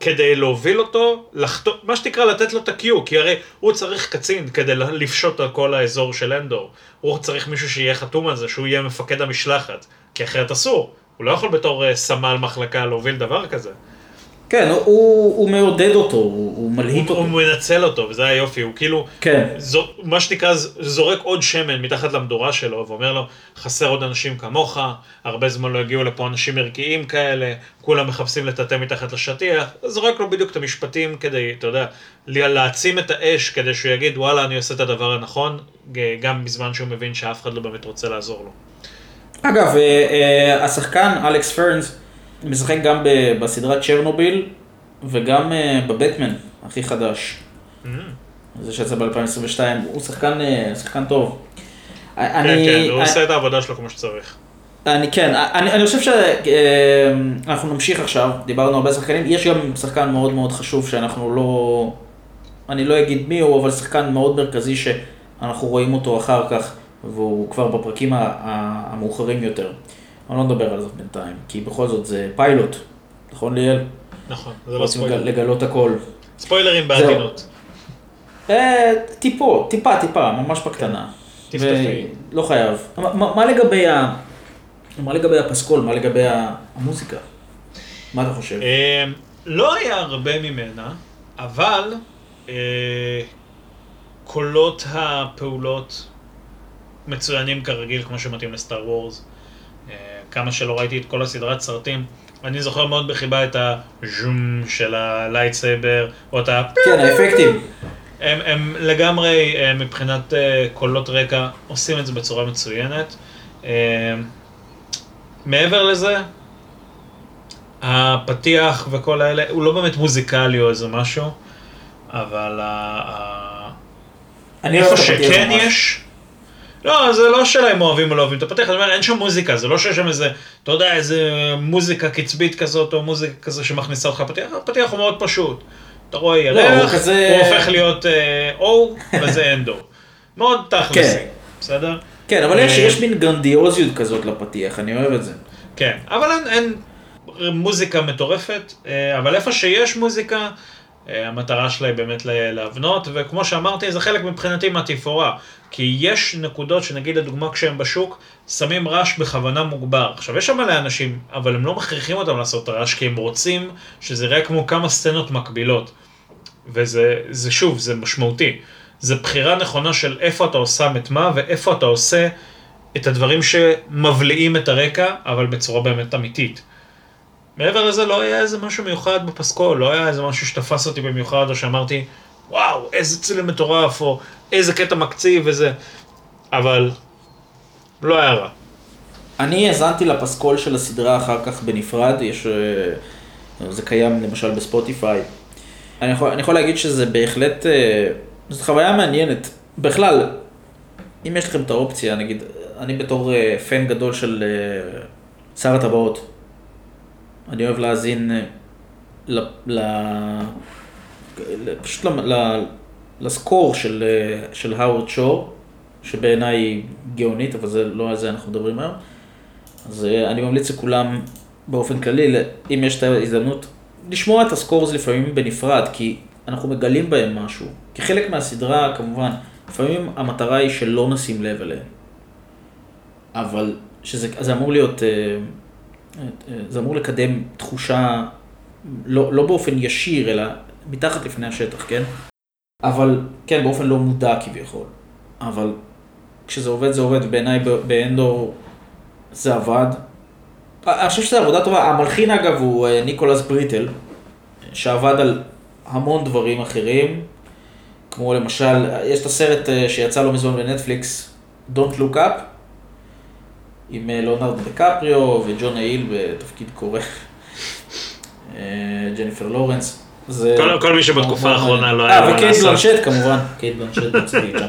כדי להוביל אותו, לחתום, מה שתקרא לתת לו את ה-Q, כי הרי הוא צריך קצין כדי לפשוט על כל האזור של אנדור. הוא צריך מישהו שיהיה חתום על זה, שהוא יהיה מפקד המשלחת, כי אחרת אסור. הוא לא יכול בתור אה, סמל מחלקה להוביל דבר כזה. כן, הוא, הוא מעודד אותו, הוא, הוא מלהיט אותו. הוא מנצל אותו, וזה היופי, הוא כאילו, כן. זו, מה שנקרא, זורק עוד שמן מתחת למדורה שלו, ואומר לו, חסר עוד אנשים כמוך, הרבה זמן לא הגיעו לפה אנשים ערכיים כאלה, כולם מחפשים לטאטא מתחת לשטיח, זורק לו בדיוק את המשפטים כדי, אתה יודע, להעצים את האש, כדי שהוא יגיד, וואלה, אני עושה את הדבר הנכון, גם בזמן שהוא מבין שאף אחד לא באמת רוצה לעזור לו. אגב, אה, אה, השחקן אלכס פרנס, משחק גם בסדרת צ'רנוביל וגם אה, בבטמן הכי חדש. Mm-hmm. זה שיצא ב-2022, הוא שחקן, אה, שחקן טוב. כן, אני, כן, הוא עושה את העבודה שלו כמו שצריך. אני כן, אני, אני חושב שאנחנו אה, נמשיך עכשיו, דיברנו הרבה שחקנים, יש גם שחקן מאוד מאוד חשוב שאנחנו לא, אני לא אגיד מי הוא, אבל שחקן מאוד מרכזי שאנחנו רואים אותו אחר כך, והוא כבר בפרקים המאוחרים יותר. אני לא מדבר על זה בינתיים, כי בכל זאת זה פיילוט, נכון ליאל? נכון, זה לא ספוילר. לגלות הכל. ספוילרים בעדינות. אה, טיפו, טיפה, טיפה, ממש בקטנה. תפתחי. לא חייב. מה לגבי ה... מה לגבי הפסקול, מה לגבי המוזיקה? מה אתה חושב? אה, לא היה הרבה ממנה, אבל אה, קולות הפעולות מצוינים כרגיל, כמו שמתאים ל Star Wars. כמה שלא ראיתי את כל הסדרת סרטים, אני זוכר מאוד בחיבה את הז'ום של ה lightsaber, או את ה... כן, האפקטים. הם, הם לגמרי, אה, מבחינת אה, קולות רקע, עושים את זה בצורה מצוינת. אה, מעבר לזה, הפתיח וכל האלה, הוא לא באמת מוזיקלי או איזה משהו, אבל אני איפה שכן. יש, לא, זה לא שאלה אם אוהבים או לא אוהבים את הפתיח, אני אומר, אין שם מוזיקה, זה לא שיש שם איזה, אתה יודע, איזה מוזיקה קצבית כזאת, או מוזיקה כזה שמכניסה אותך לפתיח, הפתיח הוא מאוד פשוט. אתה רואה לא, הוא ירח, כזה- הוא הופך להיות אה, אור, וזה אנדו. מאוד תכלסי, כן. בסדר? כן, אבל יש, אה, יש מין גרנדיוזיות כזאת לפתיח, אני אוהב את זה. כן, אבל אין, אין מוזיקה מטורפת, אה, אבל איפה שיש מוזיקה, המטרה שלה היא באמת להבנות, וכמו שאמרתי, זה חלק מבחינתי מהתפאורה. כי יש נקודות שנגיד לדוגמה כשהם בשוק, שמים רעש בכוונה מוגבר. עכשיו, יש שם מלא אנשים, אבל הם לא מכריחים אותם לעשות רעש, כי הם רוצים שזה יראה כמו כמה סצנות מקבילות. וזה זה שוב, זה משמעותי. זה בחירה נכונה של איפה אתה שם את מה, ואיפה אתה עושה את הדברים שמבליעים את הרקע, אבל בצורה באמת אמיתית. מעבר לזה לא היה איזה משהו מיוחד בפסקול, לא היה איזה משהו שתפס אותי במיוחד, או שאמרתי, וואו, איזה צילם מטורף, או איזה קטע מקציב וזה, אבל לא היה רע. אני האזנתי לפסקול של הסדרה אחר כך בנפרד, יש... אה, זה קיים למשל בספוטיפיי. אני יכול, אני יכול להגיד שזה בהחלט... אה, זאת חוויה מעניינת. בכלל, אם יש לכם את האופציה, נגיד, אני בתור אה, פן גדול של שר הטבעות, אני אוהב להאזין אה, ל... ל... פשוט ל... ל... לסקור של, אה, של האוורד שור, שבעיניי היא גאונית, אבל זה לא על זה אנחנו מדברים היום. אז אה, אני ממליץ לכולם באופן כללי, אם יש את ההזדמנות, לשמוע את הסקורס לפעמים בנפרד, כי אנחנו מגלים בהם משהו. כחלק מהסדרה, כמובן, לפעמים המטרה היא שלא נשים לב אליהם. אבל שזה זה אמור להיות, זה אמור לקדם תחושה, לא, לא באופן ישיר, אלא מתחת לפני השטח, כן? אבל, כן, באופן לא מודע כביכול. אבל כשזה עובד, זה עובד, בעיניי באנדור זה עבד. אני חושב שזו עבודה טובה. המלחין אגב הוא אה, ניקולס בריטל, שעבד על המון דברים אחרים, כמו למשל, יש את הסרט אה, שיצא לא מזמן בנטפליקס, Don't Look Up, עם אה, ליאונרד דקפריו וג'ון אייל בתפקיד קורא, אה, ג'ניפר לורנס. זה... כל- כל מי שבתקופה האחרונה. לא היה לו אה, מה וקייט לעשות. בלנשט כמובן, קייט בלנשט בצדית שם.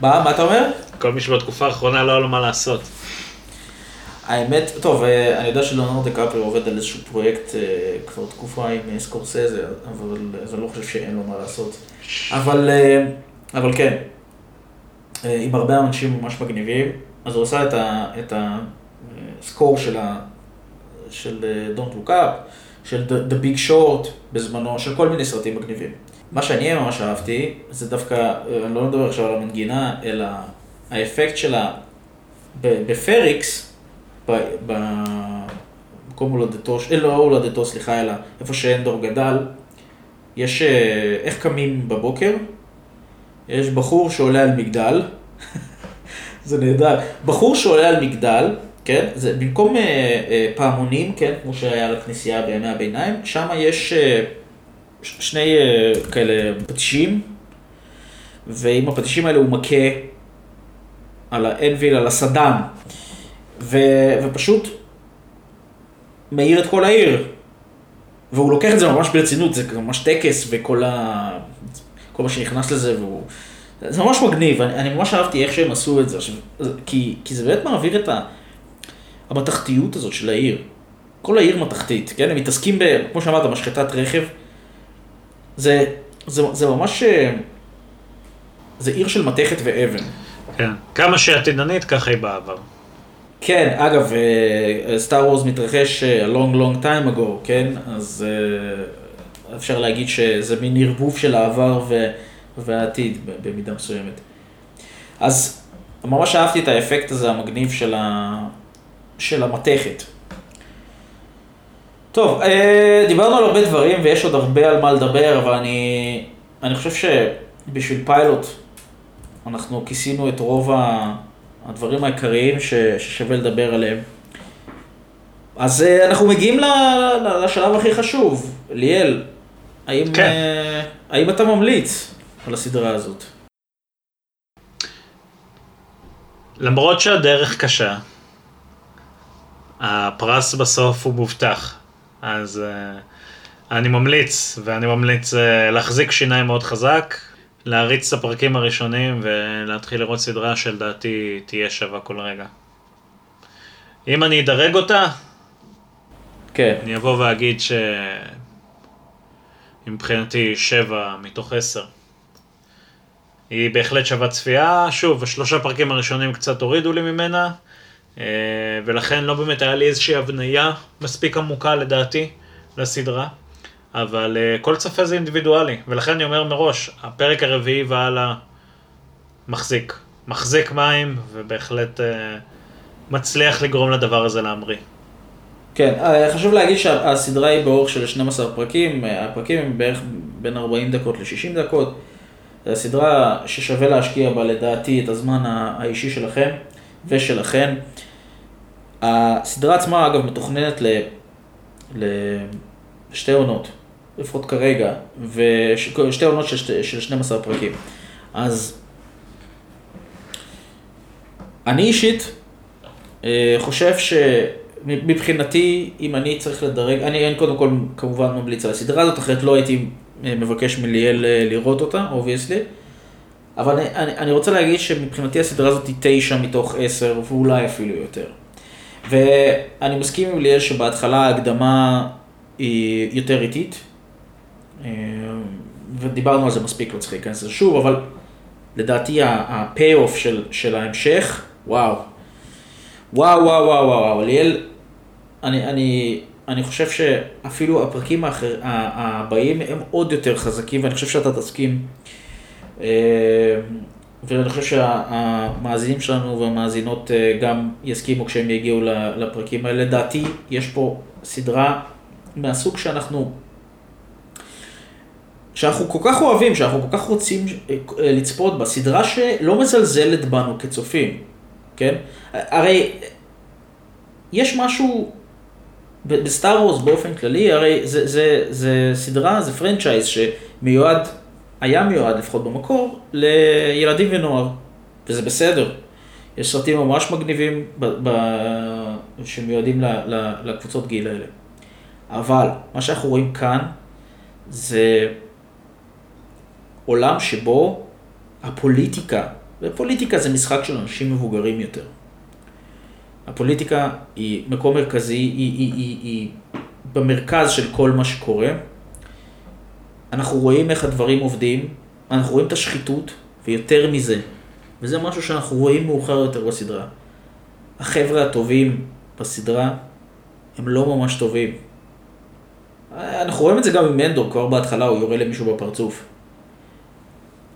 מה, מה אתה אומר? כל מי שבתקופה האחרונה לא היה לו מה לעשות. האמת, טוב, אה, אני יודע שלאונרד דקפריו עובד על איזשהו פרויקט אה, כבר תקופה עם אה, סקורסזה, אבל אז אני לא חושב שאין לו מה לעשות. אבל, אה, אבל כן, אה, עם הרבה אנשים ממש מגניבים, אז הוא עשה את, הסקור של, ה, של אה, Don't Look Up, של The, The Big Short בזמנו, של כל מיני סרטים מגניבים. מה שאני ממש אהבתי, זה דווקא, אה, אני לא מדבר עכשיו על המנגינה, אלא האפקט שלה בפריקס, במקום הולדתו, אה, לא הולדתו, סליחה, אלא איפה שאנדור גדל, יש, איך קמים בבוקר? יש בחור שעולה על מגדל, זה נהדר, בחור שעולה על מגדל, כן, זה במקום אה, אה, פעמונים, כן, כמו שהיה לכנסייה בימי הביניים, שם יש אה, שני אה, כאלה פטישים, ועם הפטישים האלה הוא מכה על האנביל, על הסדן, ו, ופשוט מאיר את כל העיר. והוא לוקח את זה ממש ברצינות, זה ממש טקס וכל ה... כל מה שנכנס לזה, והוא... זה ממש מגניב, אני, אני ממש אהבתי איך שהם עשו את זה, עכשיו, כי, כי זה באמת מעביר את ה... המתכתיות הזאת של העיר. כל העיר מתכתית, כן? הם מתעסקים ב... כמו שאמרת, משחטת רכב. זה, זה, זה ממש... אה, זה עיר של מתכת ואבן. כן. כמה שעתידנית, ככה היא בעבר. כן, אגב, סטאר וורס מתרחש אה, a long long time ago, כן? אז אה, אפשר להגיד שזה מין ערבוב של העבר ו- והעתיד במידה מסוימת. אז ממש אהבתי את האפקט הזה המגניב של, ה... של המתכת. טוב, אה, דיברנו על הרבה דברים ויש עוד הרבה על מה לדבר, אבל אני, אני חושב שבשביל פיילוט אנחנו כיסינו את רוב הדברים העיקריים ש, ששווה לדבר עליהם. אז אה, אנחנו מגיעים לשלב הכי חשוב. ליאל, האם, כן. אה, האם אתה ממליץ על הסדרה הזאת? למרות שהדרך קשה, הפרס בסוף הוא מובטח. אז uh, אני ממליץ, ואני ממליץ uh, להחזיק שיניים מאוד חזק, להריץ את הפרקים הראשונים ולהתחיל לראות סדרה שלדעתי תהיה שווה כל רגע. אם אני אדרג אותה, כן. אני אבוא ואגיד ש... מבחינתי שבע מתוך עשר. היא בהחלט שווה צפייה, שוב, השלושה פרקים הראשונים קצת הורידו לי ממנה, אה, ולכן לא באמת היה לי איזושהי הבניה מספיק עמוקה לדעתי לסדרה, אבל אה, כל צופה זה אינדיבידואלי, ולכן אני אומר מראש, הפרק הרביעי והלאה מחזיק, מחזיק מים, ובהחלט אה, מצליח לגרום לדבר הזה להמריא. כן, חשוב להגיד שהסדרה היא באורך של 12 פרקים, הפרקים הם בערך בין 40 דקות ל-60 דקות. זו סדרה ששווה להשקיע בה לדעתי את הזמן האישי שלכם ושלכם. הסדרה עצמה אגב מתוכננת. לשתי עונות, לפחות כרגע, ושתי עונות של, שתי- של 12 פרקים. אז אני אישית אה, חושב שמבחינתי, אם אני צריך לדרג, אני, קודם כל כמובן ממליץ על הסדרה הזאת, אחרת לא הייתי מבקש מליאל אה, לראות אותה, obviously. אבל אני, אני, אני רוצה להגיד שמבחינתי הסדרה הזאת היא תשע מתוך עשר, ואולי אפילו יותר. ואני מסכים עם ליאל שבהתחלה ההקדמה היא יותר איטית, אה, ודיברנו על זה מספיק, לא צריך להיכנס לזה שוב, אבל לדעתי ה-payoff של, של ההמשך. וואו, וואו, וואו, וואו, וואו, ליאל, אני, אני, אני חושב שאפילו הפרקים האחר, הבאים הם עוד יותר חזקים, ואני חושב שאתה תסכים. אה, ואני חושב שהמאזינים שלנו והמאזינות אה, גם יסכימו כשהם יגיעו לפרקים האלה. לדעתי, יש פה סדרה מהסוג שאנחנו, שאנחנו כל כך אוהבים, שאנחנו כל כך רוצים אה, לצפות בה, סדרה שלא מזלזלת בנו כצופים, כן? הרי יש משהו ב Star Wars באופן כללי, הרי זה, זה, זה סדרה, זה franchise שמיועד, היה מיועד לפחות במקור, לילדים ונוער, וזה בסדר. יש סרטים ממש מגניבים ב, ב, שמיועדים ל, ל, לקבוצות גיל האלה. אבל מה שאנחנו רואים כאן זה עולם שבו הפוליטיקה, ופוליטיקה זה משחק של אנשים מבוגרים יותר. הפוליטיקה היא מקום מרכזי, היא, היא, היא, היא במרכז של כל מה שקורה. אנחנו רואים איך הדברים עובדים, אנחנו רואים את השחיתות, ויותר מזה, וזה משהו שאנחנו רואים מאוחר יותר בסדרה. החבר'ה הטובים בסדרה הם לא ממש טובים. אנחנו רואים את זה גם עם מנדור, כבר בהתחלה הוא יורה למישהו בפרצוף.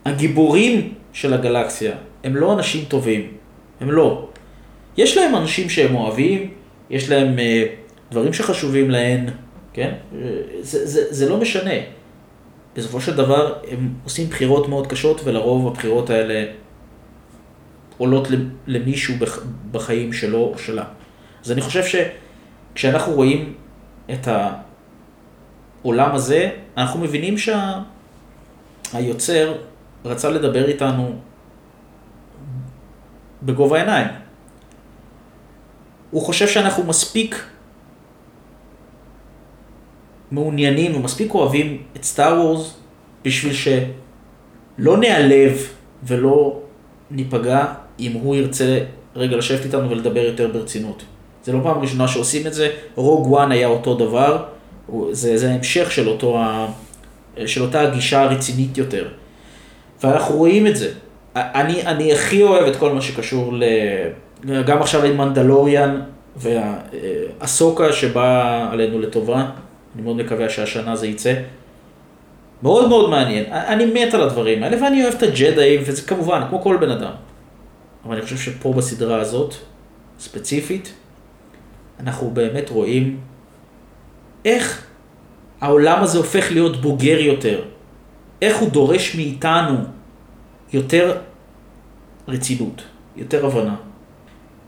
הגיבורים של הגלקסיה הם לא אנשים טובים, הם לא. יש להם אנשים שהם אוהבים, יש להם אה, דברים שחשובים להן, כן? אה, זה, זה, זה לא משנה. בסופו של דבר הם עושים בחירות מאוד קשות ולרוב הבחירות האלה עולות למישהו בח- בחיים שלו או שלה. אז אני חושב שכשאנחנו רואים את העולם הזה, אנחנו מבינים שהיוצר רצה לדבר איתנו בגובה העיניים. הוא חושב שאנחנו מספיק מעוניינים ומספיק אוהבים את סטאר וורס בשביל שלא ניעלב ולא ניפגע אם הוא ירצה רגע לשבת איתנו ולדבר יותר ברצינות. זה לא פעם ראשונה שעושים את זה, רוג וואן היה אותו דבר, זה, זה המשך של, אותו, של אותה הגישה הרצינית יותר. ואנחנו רואים את זה. אני, אני הכי אוהב את כל מה שקשור ל... גם עכשיו עם מנדלוריאן והסוקה שבאה עלינו לטובה. אני מאוד מקווה שהשנה זה יצא. מאוד מאוד מעניין. אני מת על הדברים האלה, ואני אוהב את הג'דאים, וזה כמובן, כמו כל בן אדם. אבל אני חושב שפה בסדרה הזאת, ספציפית, אנחנו באמת רואים איך העולם הזה הופך להיות בוגר יותר, איך הוא דורש מאיתנו יותר רצינות, יותר הבנה.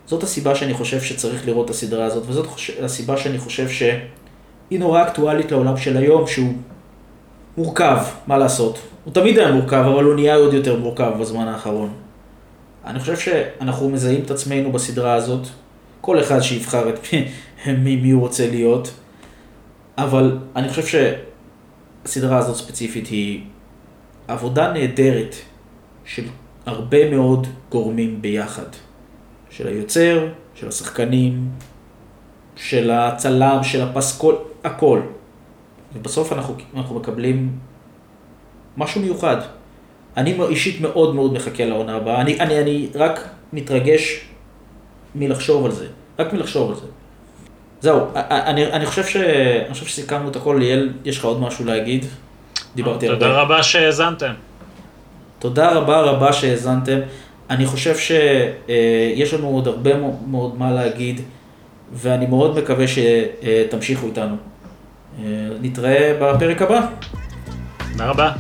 זאת הסיבה שאני חושב שצריך לראות את הסדרה הזאת, וזאת הסיבה שאני חושב שהיא נורא אקטואלית לעולם של היום, שהוא מורכב, מה לעשות. הוא תמיד היה מורכב, אבל הוא נהיה עוד יותר מורכב בזמן האחרון. אני חושב שאנחנו מזהים את עצמנו בסדרה הזאת, כל אחד שיבחר את מי, מי הוא רוצה להיות, אבל אני חושב שהסדרה הזאת ספציפית היא עבודה נהדרת של הרבה מאוד גורמים ביחד. של היוצר, של השחקנים, של הצלם, של הפסקול, הכל. ובסוף אנחנו, אנחנו מקבלים משהו מיוחד. אני אישית מאוד מאוד מחכה לעונה הבאה. אני, אני, אני רק מתרגש מלחשוב על זה. רק מלחשוב על זה. זהו, אני, אני, חושב, ש, אני חושב שסיכמנו את הכל. ליאל, יש לך עוד משהו להגיד? דיברתי הרבה. תודה רבה שהאזנתם. תודה רבה רבה שהאזנתם. אני חושב שיש לנו עוד הרבה מאוד מה להגיד, ואני מאוד מקווה שתמשיכו איתנו. נתראה בפרק הבא. תודה רבה.